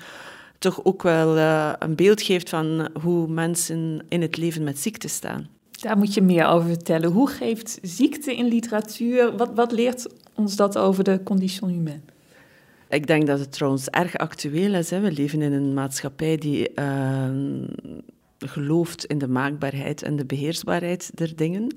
toch ook wel een beeld geeft van hoe mensen in het leven met ziekte staan. Daar moet je meer over vertellen. Hoe geeft ziekte in literatuur, wat, wat leert ons dat over de condition humaine? Ik denk dat het trouwens erg actueel is. Hè. We leven in een maatschappij die eh, gelooft in de maakbaarheid en de beheersbaarheid der dingen.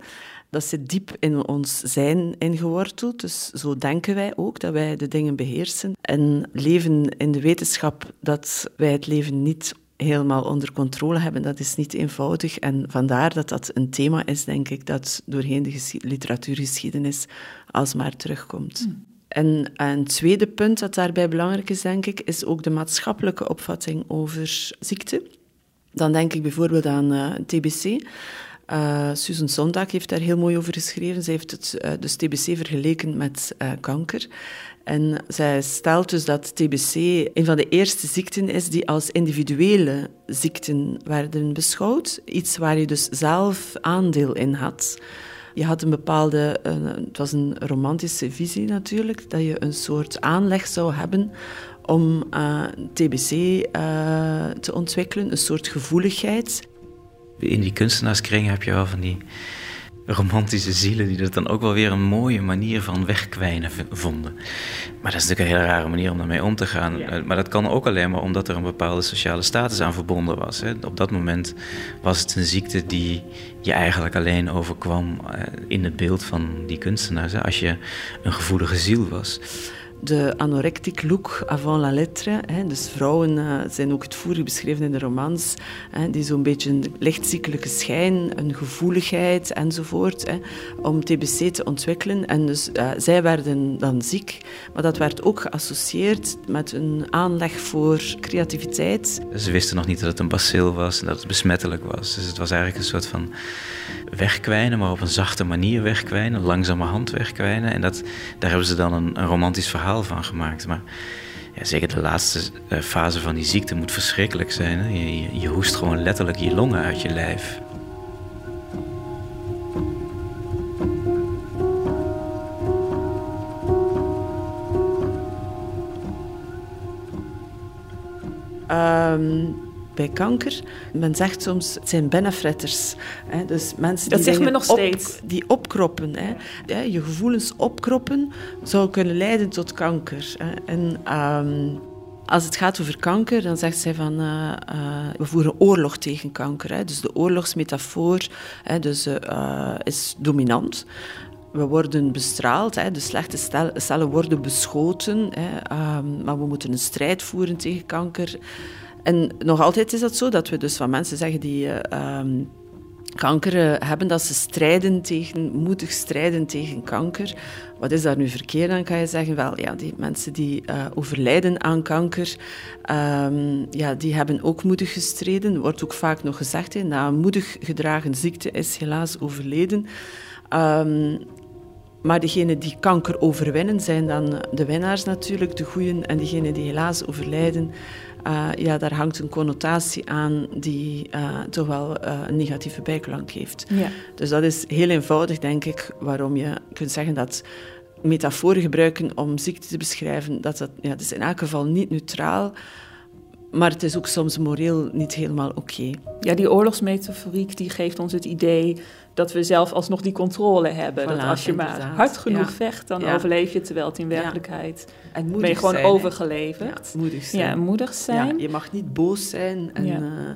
Dat zit diep in ons zijn ingeworteld. Dus zo denken wij ook, dat wij de dingen beheersen. En leven in de wetenschap dat wij het leven niet helemaal onder controle hebben, dat is niet eenvoudig. En vandaar dat dat een thema is, denk ik, dat doorheen de geschi- literatuurgeschiedenis alsmaar terugkomt. En een tweede punt dat daarbij belangrijk is, denk ik, is ook de maatschappelijke opvatting over ziekte. Dan denk ik bijvoorbeeld aan eh, TBC. Eh, Susan Sontag heeft daar heel mooi over geschreven. Zij heeft het, eh, dus TBC vergeleken met kanker. En zij stelt dus dat TBC een van de eerste ziekten is die als individuele ziekten werden beschouwd. Iets waar je dus zelf aandeel in had. Je had een bepaalde, eh, het was een romantische visie natuurlijk, dat je een soort aanleg zou hebben om eh, TBC eh, te ontwikkelen, een soort gevoeligheid. In die kunstenaarskring heb je wel van die romantische zielen die dat dan ook wel weer een mooie manier van wegkwijnen vonden. Maar dat is natuurlijk een hele rare manier om daarmee om te gaan. Eh, Maar dat kan ook alleen maar omdat er een bepaalde sociale status aan verbonden was. Hè. Op dat moment was het een ziekte die je eigenlijk alleen overkwam eh, in het beeld van die kunstenaars. Hè. Als je een gevoelige ziel was. De anorectic look avant la lettre. Hè. Dus vrouwen eh, zijn ook uitvoerig beschreven in de romans, hè, die zo'n beetje een lichtziekelijke schijn, een gevoeligheid enzovoort, hè, om TBC te ontwikkelen. En dus eh, zij werden dan ziek, maar dat werd ook geassocieerd met een aanleg voor creativiteit. Ze wisten nog niet dat het een bacil was en dat het besmettelijk was. Dus het was eigenlijk een soort van wegkwijnen, maar op een zachte manier wegkwijnen, langzamerhand wegkwijnen. En dat, daar hebben ze dan een, een romantisch verhaal van gemaakt. Maar ja, zeker de laatste eh, fase van die ziekte moet verschrikkelijk zijn. Hè? Je, je, hoest gewoon letterlijk je longen uit je lijf. Ehm, bij kanker. Men zegt soms, het zijn benefretters. Hè? Dus mensen Dat die zegt men nog steeds. die opkroppen. Hè? Ja, je gevoelens opkroppen zou kunnen leiden tot kanker. Hè? En ehm, als het gaat over kanker, dan zegt zij van eh, eh, we voeren oorlog tegen kanker. Hè? Dus de oorlogsmetafoor hè, dus, eh, is dominant. We worden bestraald, hè, de slechte cellen worden beschoten, hè, ehm, maar we moeten een strijd voeren tegen kanker. En nog altijd is dat zo, dat we dus van mensen zeggen die eh, ehm, kanker eh, hebben, dat ze strijden tegen, moedig strijden tegen kanker. Wat is daar nu verkeerd aan, kan je zeggen? Wel, ja, die mensen die eh, overlijden aan kanker, ehm, ja, die hebben ook moedig gestreden. wordt ook vaak nog gezegd, hè, na een moedig gedragen ziekte is helaas overleden. Ehm, maar degenen die kanker overwinnen, zijn dan de winnaars natuurlijk, de goeien. En diegenen die helaas overlijden, eh, ja, daar hangt een connotatie aan die eh, toch wel eh, een negatieve bijklank heeft. Ja. Dus dat is heel eenvoudig, denk ik, waarom je kunt zeggen dat metaforen gebruiken om ziekte te beschrijven, dat, dat, ja, dat is in elk geval niet neutraal, maar het is ook soms moreel niet helemaal oké. Ja, die oorlogsmetaforiek die geeft ons het idee dat we zelf alsnog die controle hebben. dat als je maar hard genoeg Ja. vecht, dan Ja. overleef je. Terwijl het in werkelijkheid En ben je gewoon zijn, overgeleverd. Ja, moedig zijn. Ja, moedig zijn. Ja, je mag niet boos zijn en Ja. ja.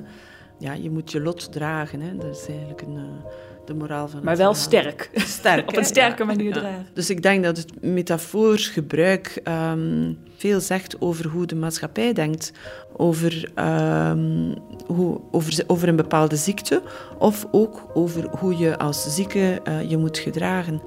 ja, je moet je lot dragen. Hè. Dat is eigenlijk een, eh, de moraal van maar wel verhaal. sterk. Sterk, (laughs) Op een sterke Ja, manier ja. dragen. Dus ik denk dat het metafoorgebruik ehm, veel zegt over hoe de maatschappij denkt. Over, ehm, hoe, over, over een bepaalde ziekte of ook over hoe je als zieke eh, je moet gedragen.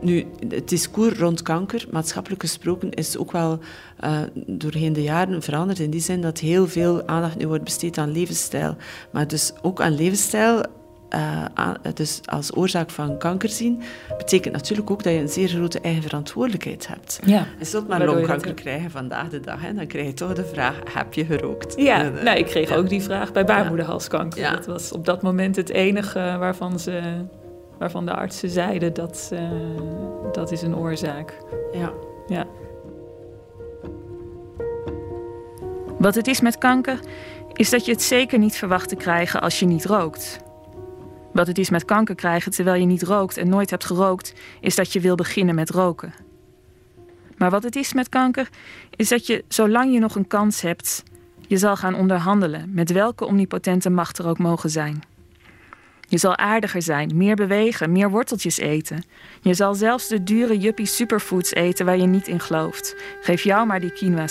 Nu, het discours rond kanker, maatschappelijk gesproken, is ook wel eh, doorheen de jaren veranderd. In die zin dat heel veel aandacht nu wordt besteed aan levensstijl. Maar dus ook aan levensstijl, eh, dus als oorzaak van kanker zien, betekent natuurlijk ook dat je een zeer grote eigen verantwoordelijkheid hebt. Ja. Je zult maar Waardoor longkanker krijgen vandaag de dag. Hè? Dan krijg je toch de vraag, heb je gerookt? Ja, En, eh, nou, ik kreeg ja. ook die vraag bij baarmoederhalskanker. Ja. Dat was op dat moment het enige waarvan, ze, waarvan de artsen zeiden dat eh, dat is een oorzaak. Ja. Ja. Wat het is met kanker, is dat je het zeker niet verwacht te krijgen als je niet rookt. Wat het is met kanker krijgen terwijl je niet rookt en nooit hebt gerookt, is dat je wil beginnen met roken. Maar wat het is met kanker, is dat je, zolang je nog een kans hebt, je zal gaan onderhandelen met welke omnipotente macht er ook mogen zijn. Je zal aardiger zijn, meer bewegen, meer worteltjes eten. Je zal zelfs de dure juppie superfoods eten waar je niet in gelooft. Geef jou maar die quinoa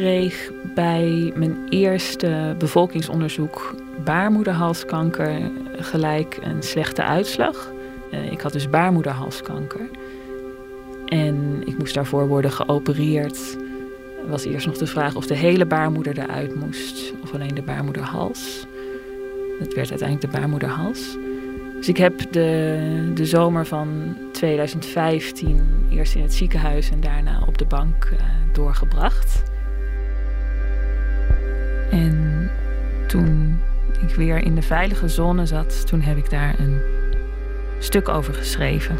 kreeg bij mijn eerste bevolkingsonderzoek baarmoederhalskanker gelijk een slechte uitslag. Eh, Ik had dus baarmoederhalskanker. En ik moest daarvoor worden geopereerd. Er was eerst nog de vraag of de hele baarmoeder eruit moest of alleen de baarmoederhals. Het werd uiteindelijk de baarmoederhals. Dus ik heb de, de zomer van 2015 eerst in het ziekenhuis en daarna op de bank eh, doorgebracht. En toen ik weer in de veilige zone zat, toen heb ik daar een stuk over geschreven.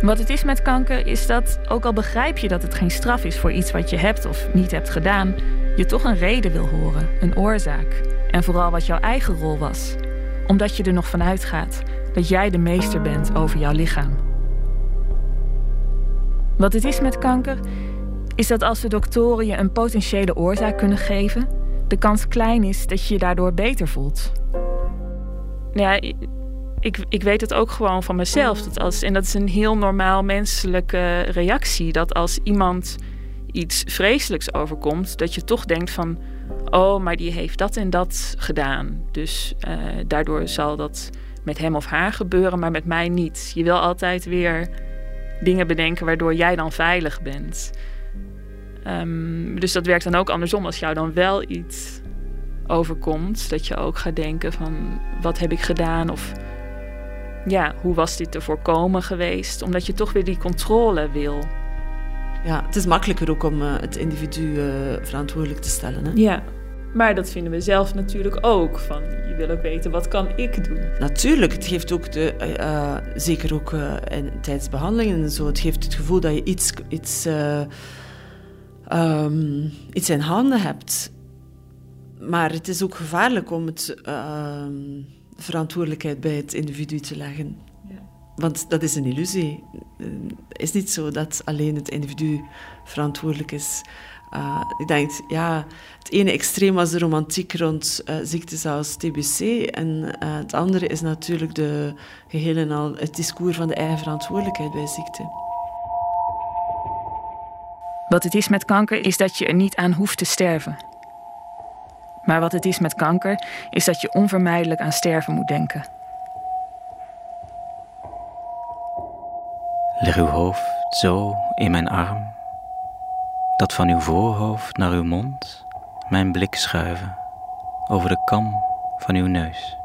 Wat het is met kanker is dat, ook al begrijp je dat het geen straf is voor iets wat je hebt of niet hebt gedaan, je toch een reden wil horen, een oorzaak. En vooral wat jouw eigen rol was. Omdat je er nog van uitgaat dat jij de meester bent over jouw lichaam. Wat het is met kanker is dat als de doktoren je een potentiële oorzaak kunnen geven, de kans klein is dat je je daardoor beter voelt. Ja, ik, ik weet het ook gewoon van mezelf. Dat als, en dat is een heel normaal menselijke reactie. Dat als iemand iets vreselijks overkomt, dat je toch denkt van... oh, maar die heeft dat en dat gedaan. Dus eh, daardoor zal dat met hem of haar gebeuren, maar met mij niet. Je wil altijd weer dingen bedenken waardoor jij dan veilig bent. Ehm, dus dat werkt dan ook andersom. Als jou dan wel iets overkomt, dat je ook gaat denken van... wat heb ik gedaan of ja, hoe was dit te voorkomen geweest? Omdat je toch weer die controle wil. Ja, het is makkelijker ook om eh, het individu eh, verantwoordelijk te stellen. Hè? Ja. Maar dat vinden we zelf natuurlijk ook. Van, je wil ook weten, wat kan ik doen? Natuurlijk, het geeft ook, de, eh, zeker ook in, tijdens behandelingen en zo, het geeft het gevoel dat je iets, iets, um, iets in handen hebt. Maar het is ook gevaarlijk om het ehm, verantwoordelijkheid bij het individu te leggen. Want dat is een illusie. Het is niet zo dat alleen het individu verantwoordelijk is. Uh, ik denk, ja, het ene extreem was de romantiek rond uh, ziektes als TBC. En uh, het andere is natuurlijk de geheel en al het discours van de eigen verantwoordelijkheid bij ziekte. Wat het is met kanker is dat je er niet aan hoeft te sterven. Maar wat het is met kanker is dat je onvermijdelijk aan sterven moet denken. Leg uw hoofd zo in mijn arm dat van uw voorhoofd naar uw mond mijn blik schuiven over de kam van uw neus.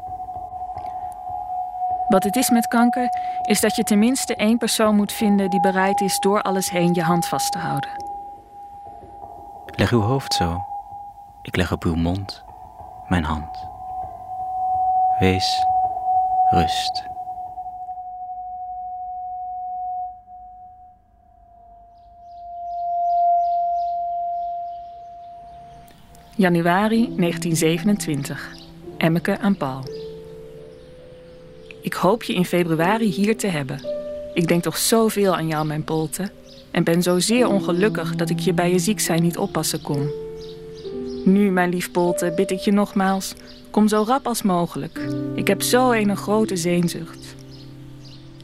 Wat het is met kanker, is dat je tenminste één persoon moet vinden die bereid is door alles heen je hand vast te houden. Leg uw hoofd zo. Ik leg op uw mond mijn hand. Wees rust. Januari 1927. Emmeke aan Paul. Ik hoop je in februari hier te hebben. Ik denk toch zoveel aan jou, mijn Polte. En ben zo zeer ongelukkig dat ik je bij je ziek zijn niet oppassen kon. Nu, mijn lief Polte, bid ik je nogmaals: kom zo rap als mogelijk. Ik heb zo een grote zeenzucht.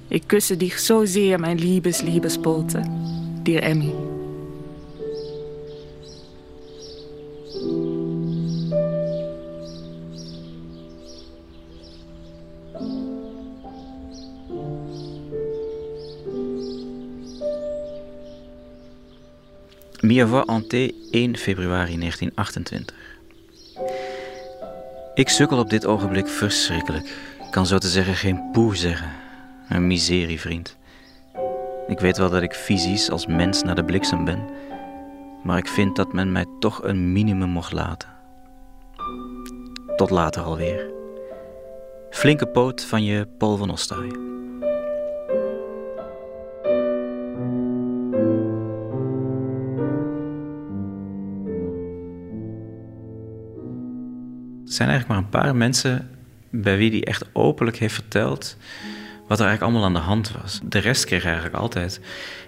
Ik kusse dich zozeer, mijn liebes, liebes Polte. Dear Emmy. Hanté, 1 februari 1928. Ik sukkel op dit ogenblik verschrikkelijk. Ik kan zo te zeggen geen poe zeggen. Een miserie, vriend. Ik weet wel dat ik fysisch als mens naar de bliksem ben, maar ik vind dat men mij toch een minimum mocht laten. Tot later alweer. Flinke poot van je Paul van Ostaaij. Er zijn eigenlijk maar een paar mensen bij wie die echt openlijk heeft verteld wat er eigenlijk allemaal aan de hand was. De rest kreeg eigenlijk altijd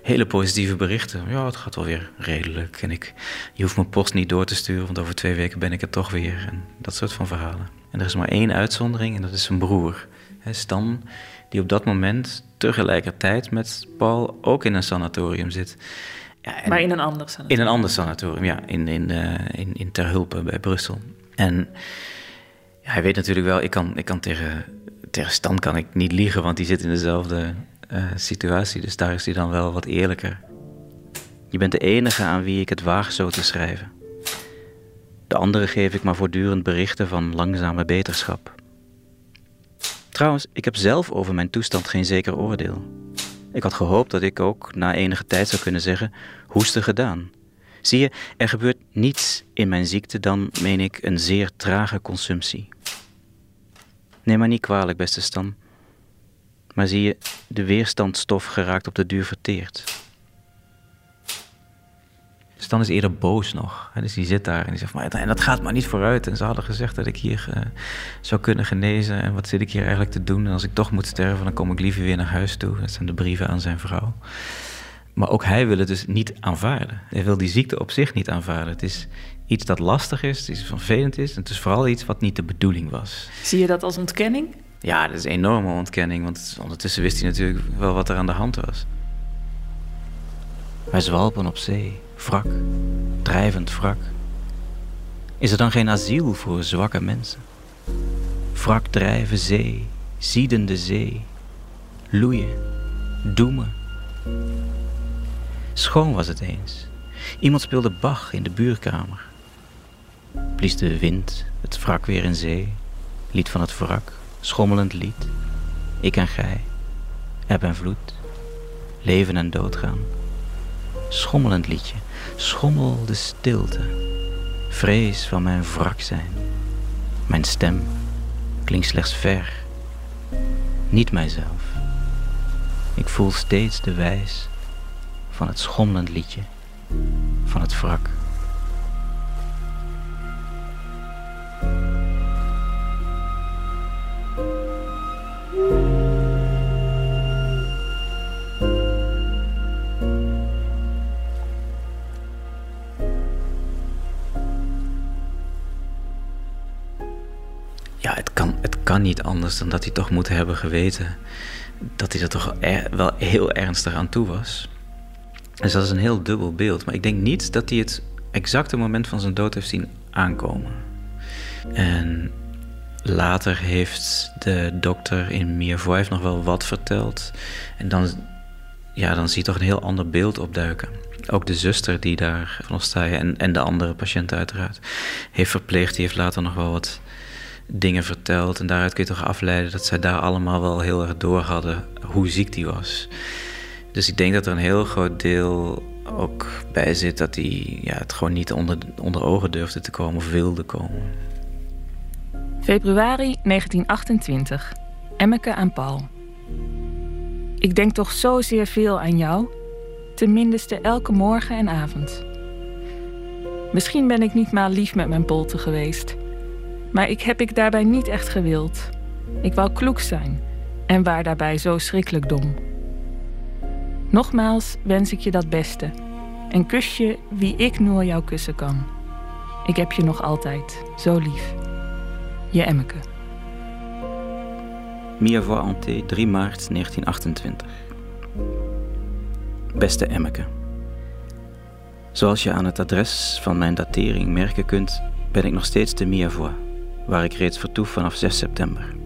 hele positieve berichten. Ja, het gaat wel weer redelijk. En ik, je hoeft mijn post niet door te sturen, want over twee weken ben ik er toch weer. En dat soort van verhalen. En er is maar één uitzondering en dat is zijn broer, Stan, die op dat moment tegelijkertijd met Paul ook in een sanatorium zit. Ja, maar in een ander sanatorium? In een ander sanatorium, ja. In, in, uh, in, in Terhulpe bij Brussel. En hij weet natuurlijk wel, ik kan, ik kan tegen, tegen Stan kan ik niet liegen, want die zit in dezelfde uh, situatie. Dus daar is hij dan wel wat eerlijker. Je bent de enige aan wie ik het waag zo te schrijven. De anderen geef ik maar voortdurend berichten van langzame beterschap. Trouwens, ik heb zelf over mijn toestand geen zeker oordeel. Ik had gehoopt dat ik ook na enige tijd zou kunnen zeggen: hoesten gedaan. Zie je, er gebeurt niets in mijn ziekte dan, meen ik, een zeer trage consumptie. Neem maar niet kwalijk, beste Stan. Maar zie je, de weerstandstof geraakt op de duur verteerd. Stan is eerder boos nog. Dus die zit daar en die zegt: maar, En dat gaat maar niet vooruit. En ze hadden gezegd dat ik hier uh, zou kunnen genezen. En wat zit ik hier eigenlijk te doen? En als ik toch moet sterven, dan kom ik liever weer naar huis toe. Dat zijn de brieven aan zijn vrouw. Maar ook hij wil het dus niet aanvaarden. Hij wil die ziekte op zich niet aanvaarden. Het is iets dat lastig is, iets vervelend is. En het is vooral iets wat niet de bedoeling was. Zie je dat als ontkenning? Ja, dat is een enorme ontkenning. Want ondertussen wist hij natuurlijk wel wat er aan de hand was. Wij zwalpen op zee, wrak, drijvend wrak. Is er dan geen asiel voor zwakke mensen? Wrak drijven zee, ziedende zee, loeien, doemen Schoon was het eens. Iemand speelde Bach in de buurkamer. Blies de wind het wrak weer in zee. Lied van het wrak, schommelend lied. Ik en gij, eb en vloed, leven en doodgaan. Schommelend liedje, schommel de stilte. Vrees van mijn wrak zijn. Mijn stem klinkt slechts ver. Niet mijzelf. Ik voel steeds de wijs van het schommelend liedje van het wrak. Ja, het kan, het kan niet anders dan dat hij toch moet hebben geweten dat hij er toch er, wel heel ernstig aan toe was. Dus dat is een heel dubbel beeld. Maar ik denk niet dat hij het exacte moment van zijn dood heeft zien aankomen. En later heeft de dokter in Mirevoix nog wel wat verteld. En dan, ja, dan zie je toch een heel ander beeld opduiken. Ook de zuster die daar van Ostaaien en, en de andere patiënten uiteraard heeft verpleegd, die heeft later nog wel wat dingen verteld. En daaruit kun je toch afleiden dat zij daar allemaal wel heel erg door hadden hoe ziek die was. Dus ik denk dat er een heel groot deel ook bij zit dat hij ja, het gewoon niet onder, onder ogen durfde te komen of wilde komen. Februari 1928. Emmeke aan Paul. Ik denk toch zozeer veel aan jou, tenminste elke morgen en avond. Misschien ben ik niet maar lief met mijn polte geweest, maar ik heb ik daarbij niet echt gewild. Ik wou kloek zijn en waar daarbij zo schrikkelijk dom. Nogmaals wens ik je dat beste en kus je wie ik nur jou kussen kan. Ik heb je nog altijd zo lief. Je Emmeke. Mirevoix Anté, 3 maart 1928. Beste Emmeke. Zoals je aan het adres van mijn datering merken kunt, ben ik nog steeds te Mirevoix, waar ik reeds vertoef vanaf 6 september.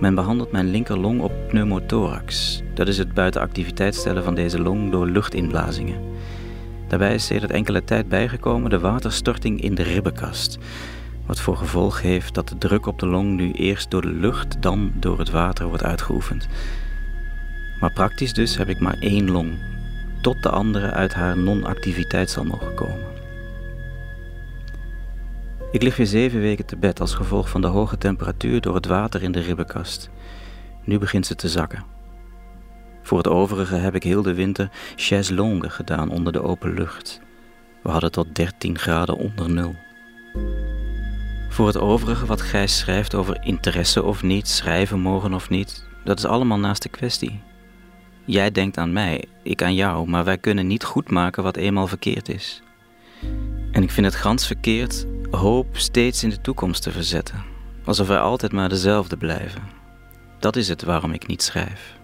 Men behandelt mijn linkerlong op pneumothorax. Dat is het buitenactiviteit stellen van deze long door luchtinblazingen. Daarbij is sedert enkele tijd bijgekomen de waterstorting in de ribbenkast. Wat voor gevolg heeft dat de druk op de long nu eerst door de lucht, dan door het water wordt uitgeoefend. Maar praktisch dus heb ik maar één long, tot de andere uit haar non-activiteit zal mogen komen. Ik lig weer zeven weken te bed als gevolg van de hoge temperatuur door het water in de ribbenkast. Nu begint ze te zakken. Voor het overige heb ik heel de winter chaise longue gedaan onder de open lucht. We hadden tot 13 graden onder nul. Voor het overige wat Gijs schrijft over interesse of niet, schrijven mogen of niet, dat is allemaal naast de kwestie. Jij denkt aan mij, ik aan jou, maar wij kunnen niet goedmaken wat eenmaal verkeerd is. En ik vind het gans verkeerd hoop steeds in de toekomst te verzetten, alsof wij altijd maar dezelfde blijven. Dat is het waarom ik niet schrijf.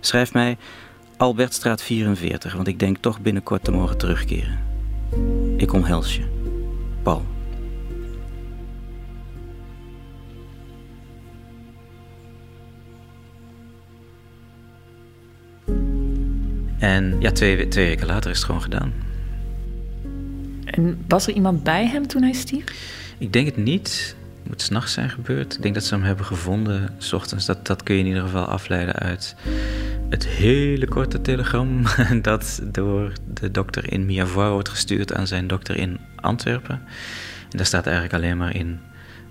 Schrijf mij Albertstraat 44, want ik denk toch binnenkort te mogen terugkeren. Ik omhels je. Paul. En ja, twee, twee weken later is het gewoon gedaan. En was er iemand bij hem toen hij stierf? Ik denk het niet. Het moet s'nachts zijn gebeurd. Ik denk dat ze hem hebben gevonden s ochtends. Dat, dat kun je in ieder geval afleiden uit het hele korte telegram (laughs) dat door de dokter in Mirevoix wordt gestuurd aan zijn dokter in Antwerpen. En daar staat eigenlijk alleen maar in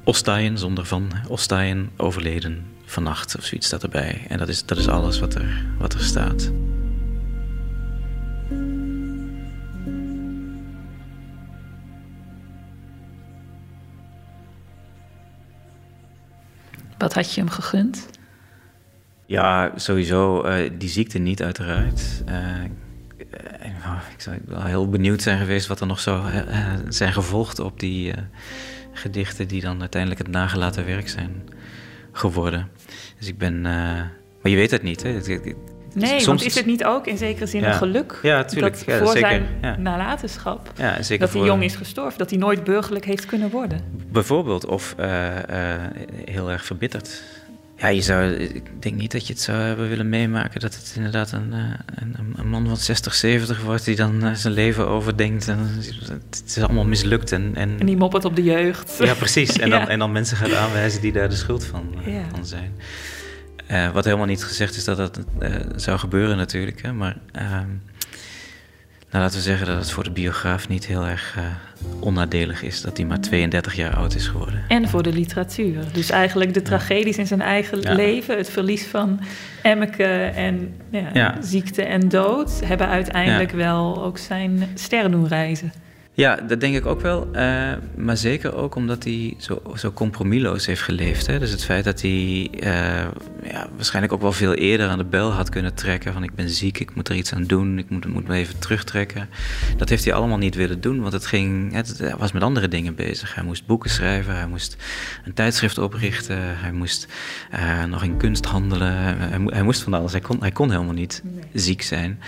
Ostaaien, zonder van Ostaaien, overleden vannacht of zoiets staat erbij. En dat is, dat is alles wat er, wat er staat. Wat had je hem gegund? Ja, sowieso uh, die ziekte niet, uiteraard. Uh, ik zou wel heel benieuwd zijn geweest wat er nog zou uh, zijn gevolgd op die gedichten, die dan uiteindelijk het nagelaten werk zijn geworden. Dus ik ben. maar je weet het niet, hè? Nee, Soms... want is het niet ook in zekere zin ja. een geluk? Ja, tuurlijk. Dat voor zijn nalatenschap, ja, zeker dat voor... hij jong is gestorven, dat hij nooit burgerlijk heeft kunnen worden. Bijvoorbeeld, of uh, uh, heel erg verbitterd. Ja, je zou, ik denk niet dat je het zou hebben willen meemaken dat het inderdaad een, een, een man van 60, 70 wordt die dan zijn leven overdenkt. En het is allemaal mislukt. En, en, en die moppert op de jeugd. Ja, precies. En dan, (laughs) ja. en dan mensen gaat aanwijzen die daar de schuld van, ja. van zijn. Uh, wat helemaal niet gezegd is dat dat uh, zou gebeuren natuurlijk. Hè, maar uh, Nou, laten we zeggen dat het voor de biograaf niet heel erg uh, onnadelig is dat hij maar 32 jaar oud is geworden. En voor de literatuur. Dus eigenlijk de tragedies in zijn eigen leven, het verlies van Emmeke en ja, ja. ziekte en dood, hebben uiteindelijk wel ook zijn ster doen reizen. Ja, dat denk ik ook wel. Uh, maar zeker ook omdat hij zo, zo compromisloos heeft geleefd. Hè? Dus het feit dat hij uh, ja, waarschijnlijk ook wel veel eerder aan de bel had kunnen trekken. Van ik ben ziek, ik moet er iets aan doen, ik moet, moet me even terugtrekken. Dat heeft hij allemaal niet willen doen, want het ging, het, hij was met andere dingen bezig. Hij moest boeken schrijven, hij moest een tijdschrift oprichten, hij moest uh, nog in kunst handelen. Hij, hij, moest van alles, hij kon, hij kon helemaal niet ziek zijn.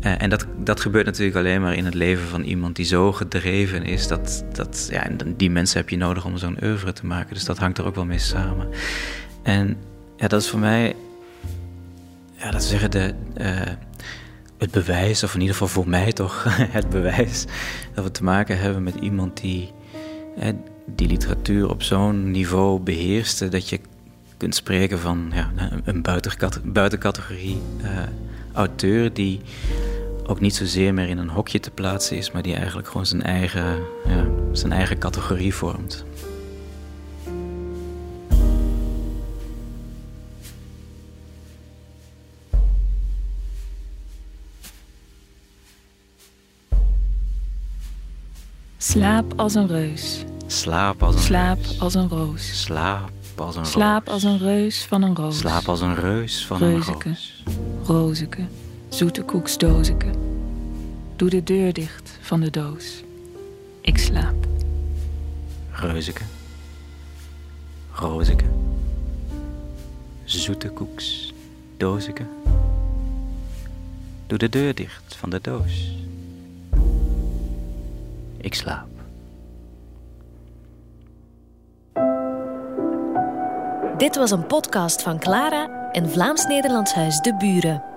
en dat, dat gebeurt natuurlijk alleen maar in het leven van iemand die zo gedreven is, dat, dat, ja, en die mensen heb je nodig om zo'n oeuvre te maken. Dus dat hangt er ook wel mee samen. En ja, dat is voor mij, ja, dat zeggen, de, uh, het bewijs, of in ieder geval voor mij toch, (laughs) het bewijs dat we te maken hebben met iemand die die literatuur op zo'n niveau beheerste dat je kunt spreken van ja, een buitencategorie uh, auteur die ook niet zozeer meer in een hokje te plaatsen is, maar die eigenlijk gewoon zijn eigen, ja, zijn eigen categorie vormt. Slaap als een reus. Slaap als een Slaap reus. als een roos. Slaap als een Slaap roos. als een reus van een roos. Slaap als een reus van Reuzeke, een roos. rozeke, zoete koeksdozeke. Doe de deur dicht van de doos. Ik slaap. Reuzeke. Rozeke. Zoete koeks. Dozeke. Doe de deur dicht van de doos. Ik slaap. Dit was een podcast van Clara en Vlaams-Nederlands Huis De Buren.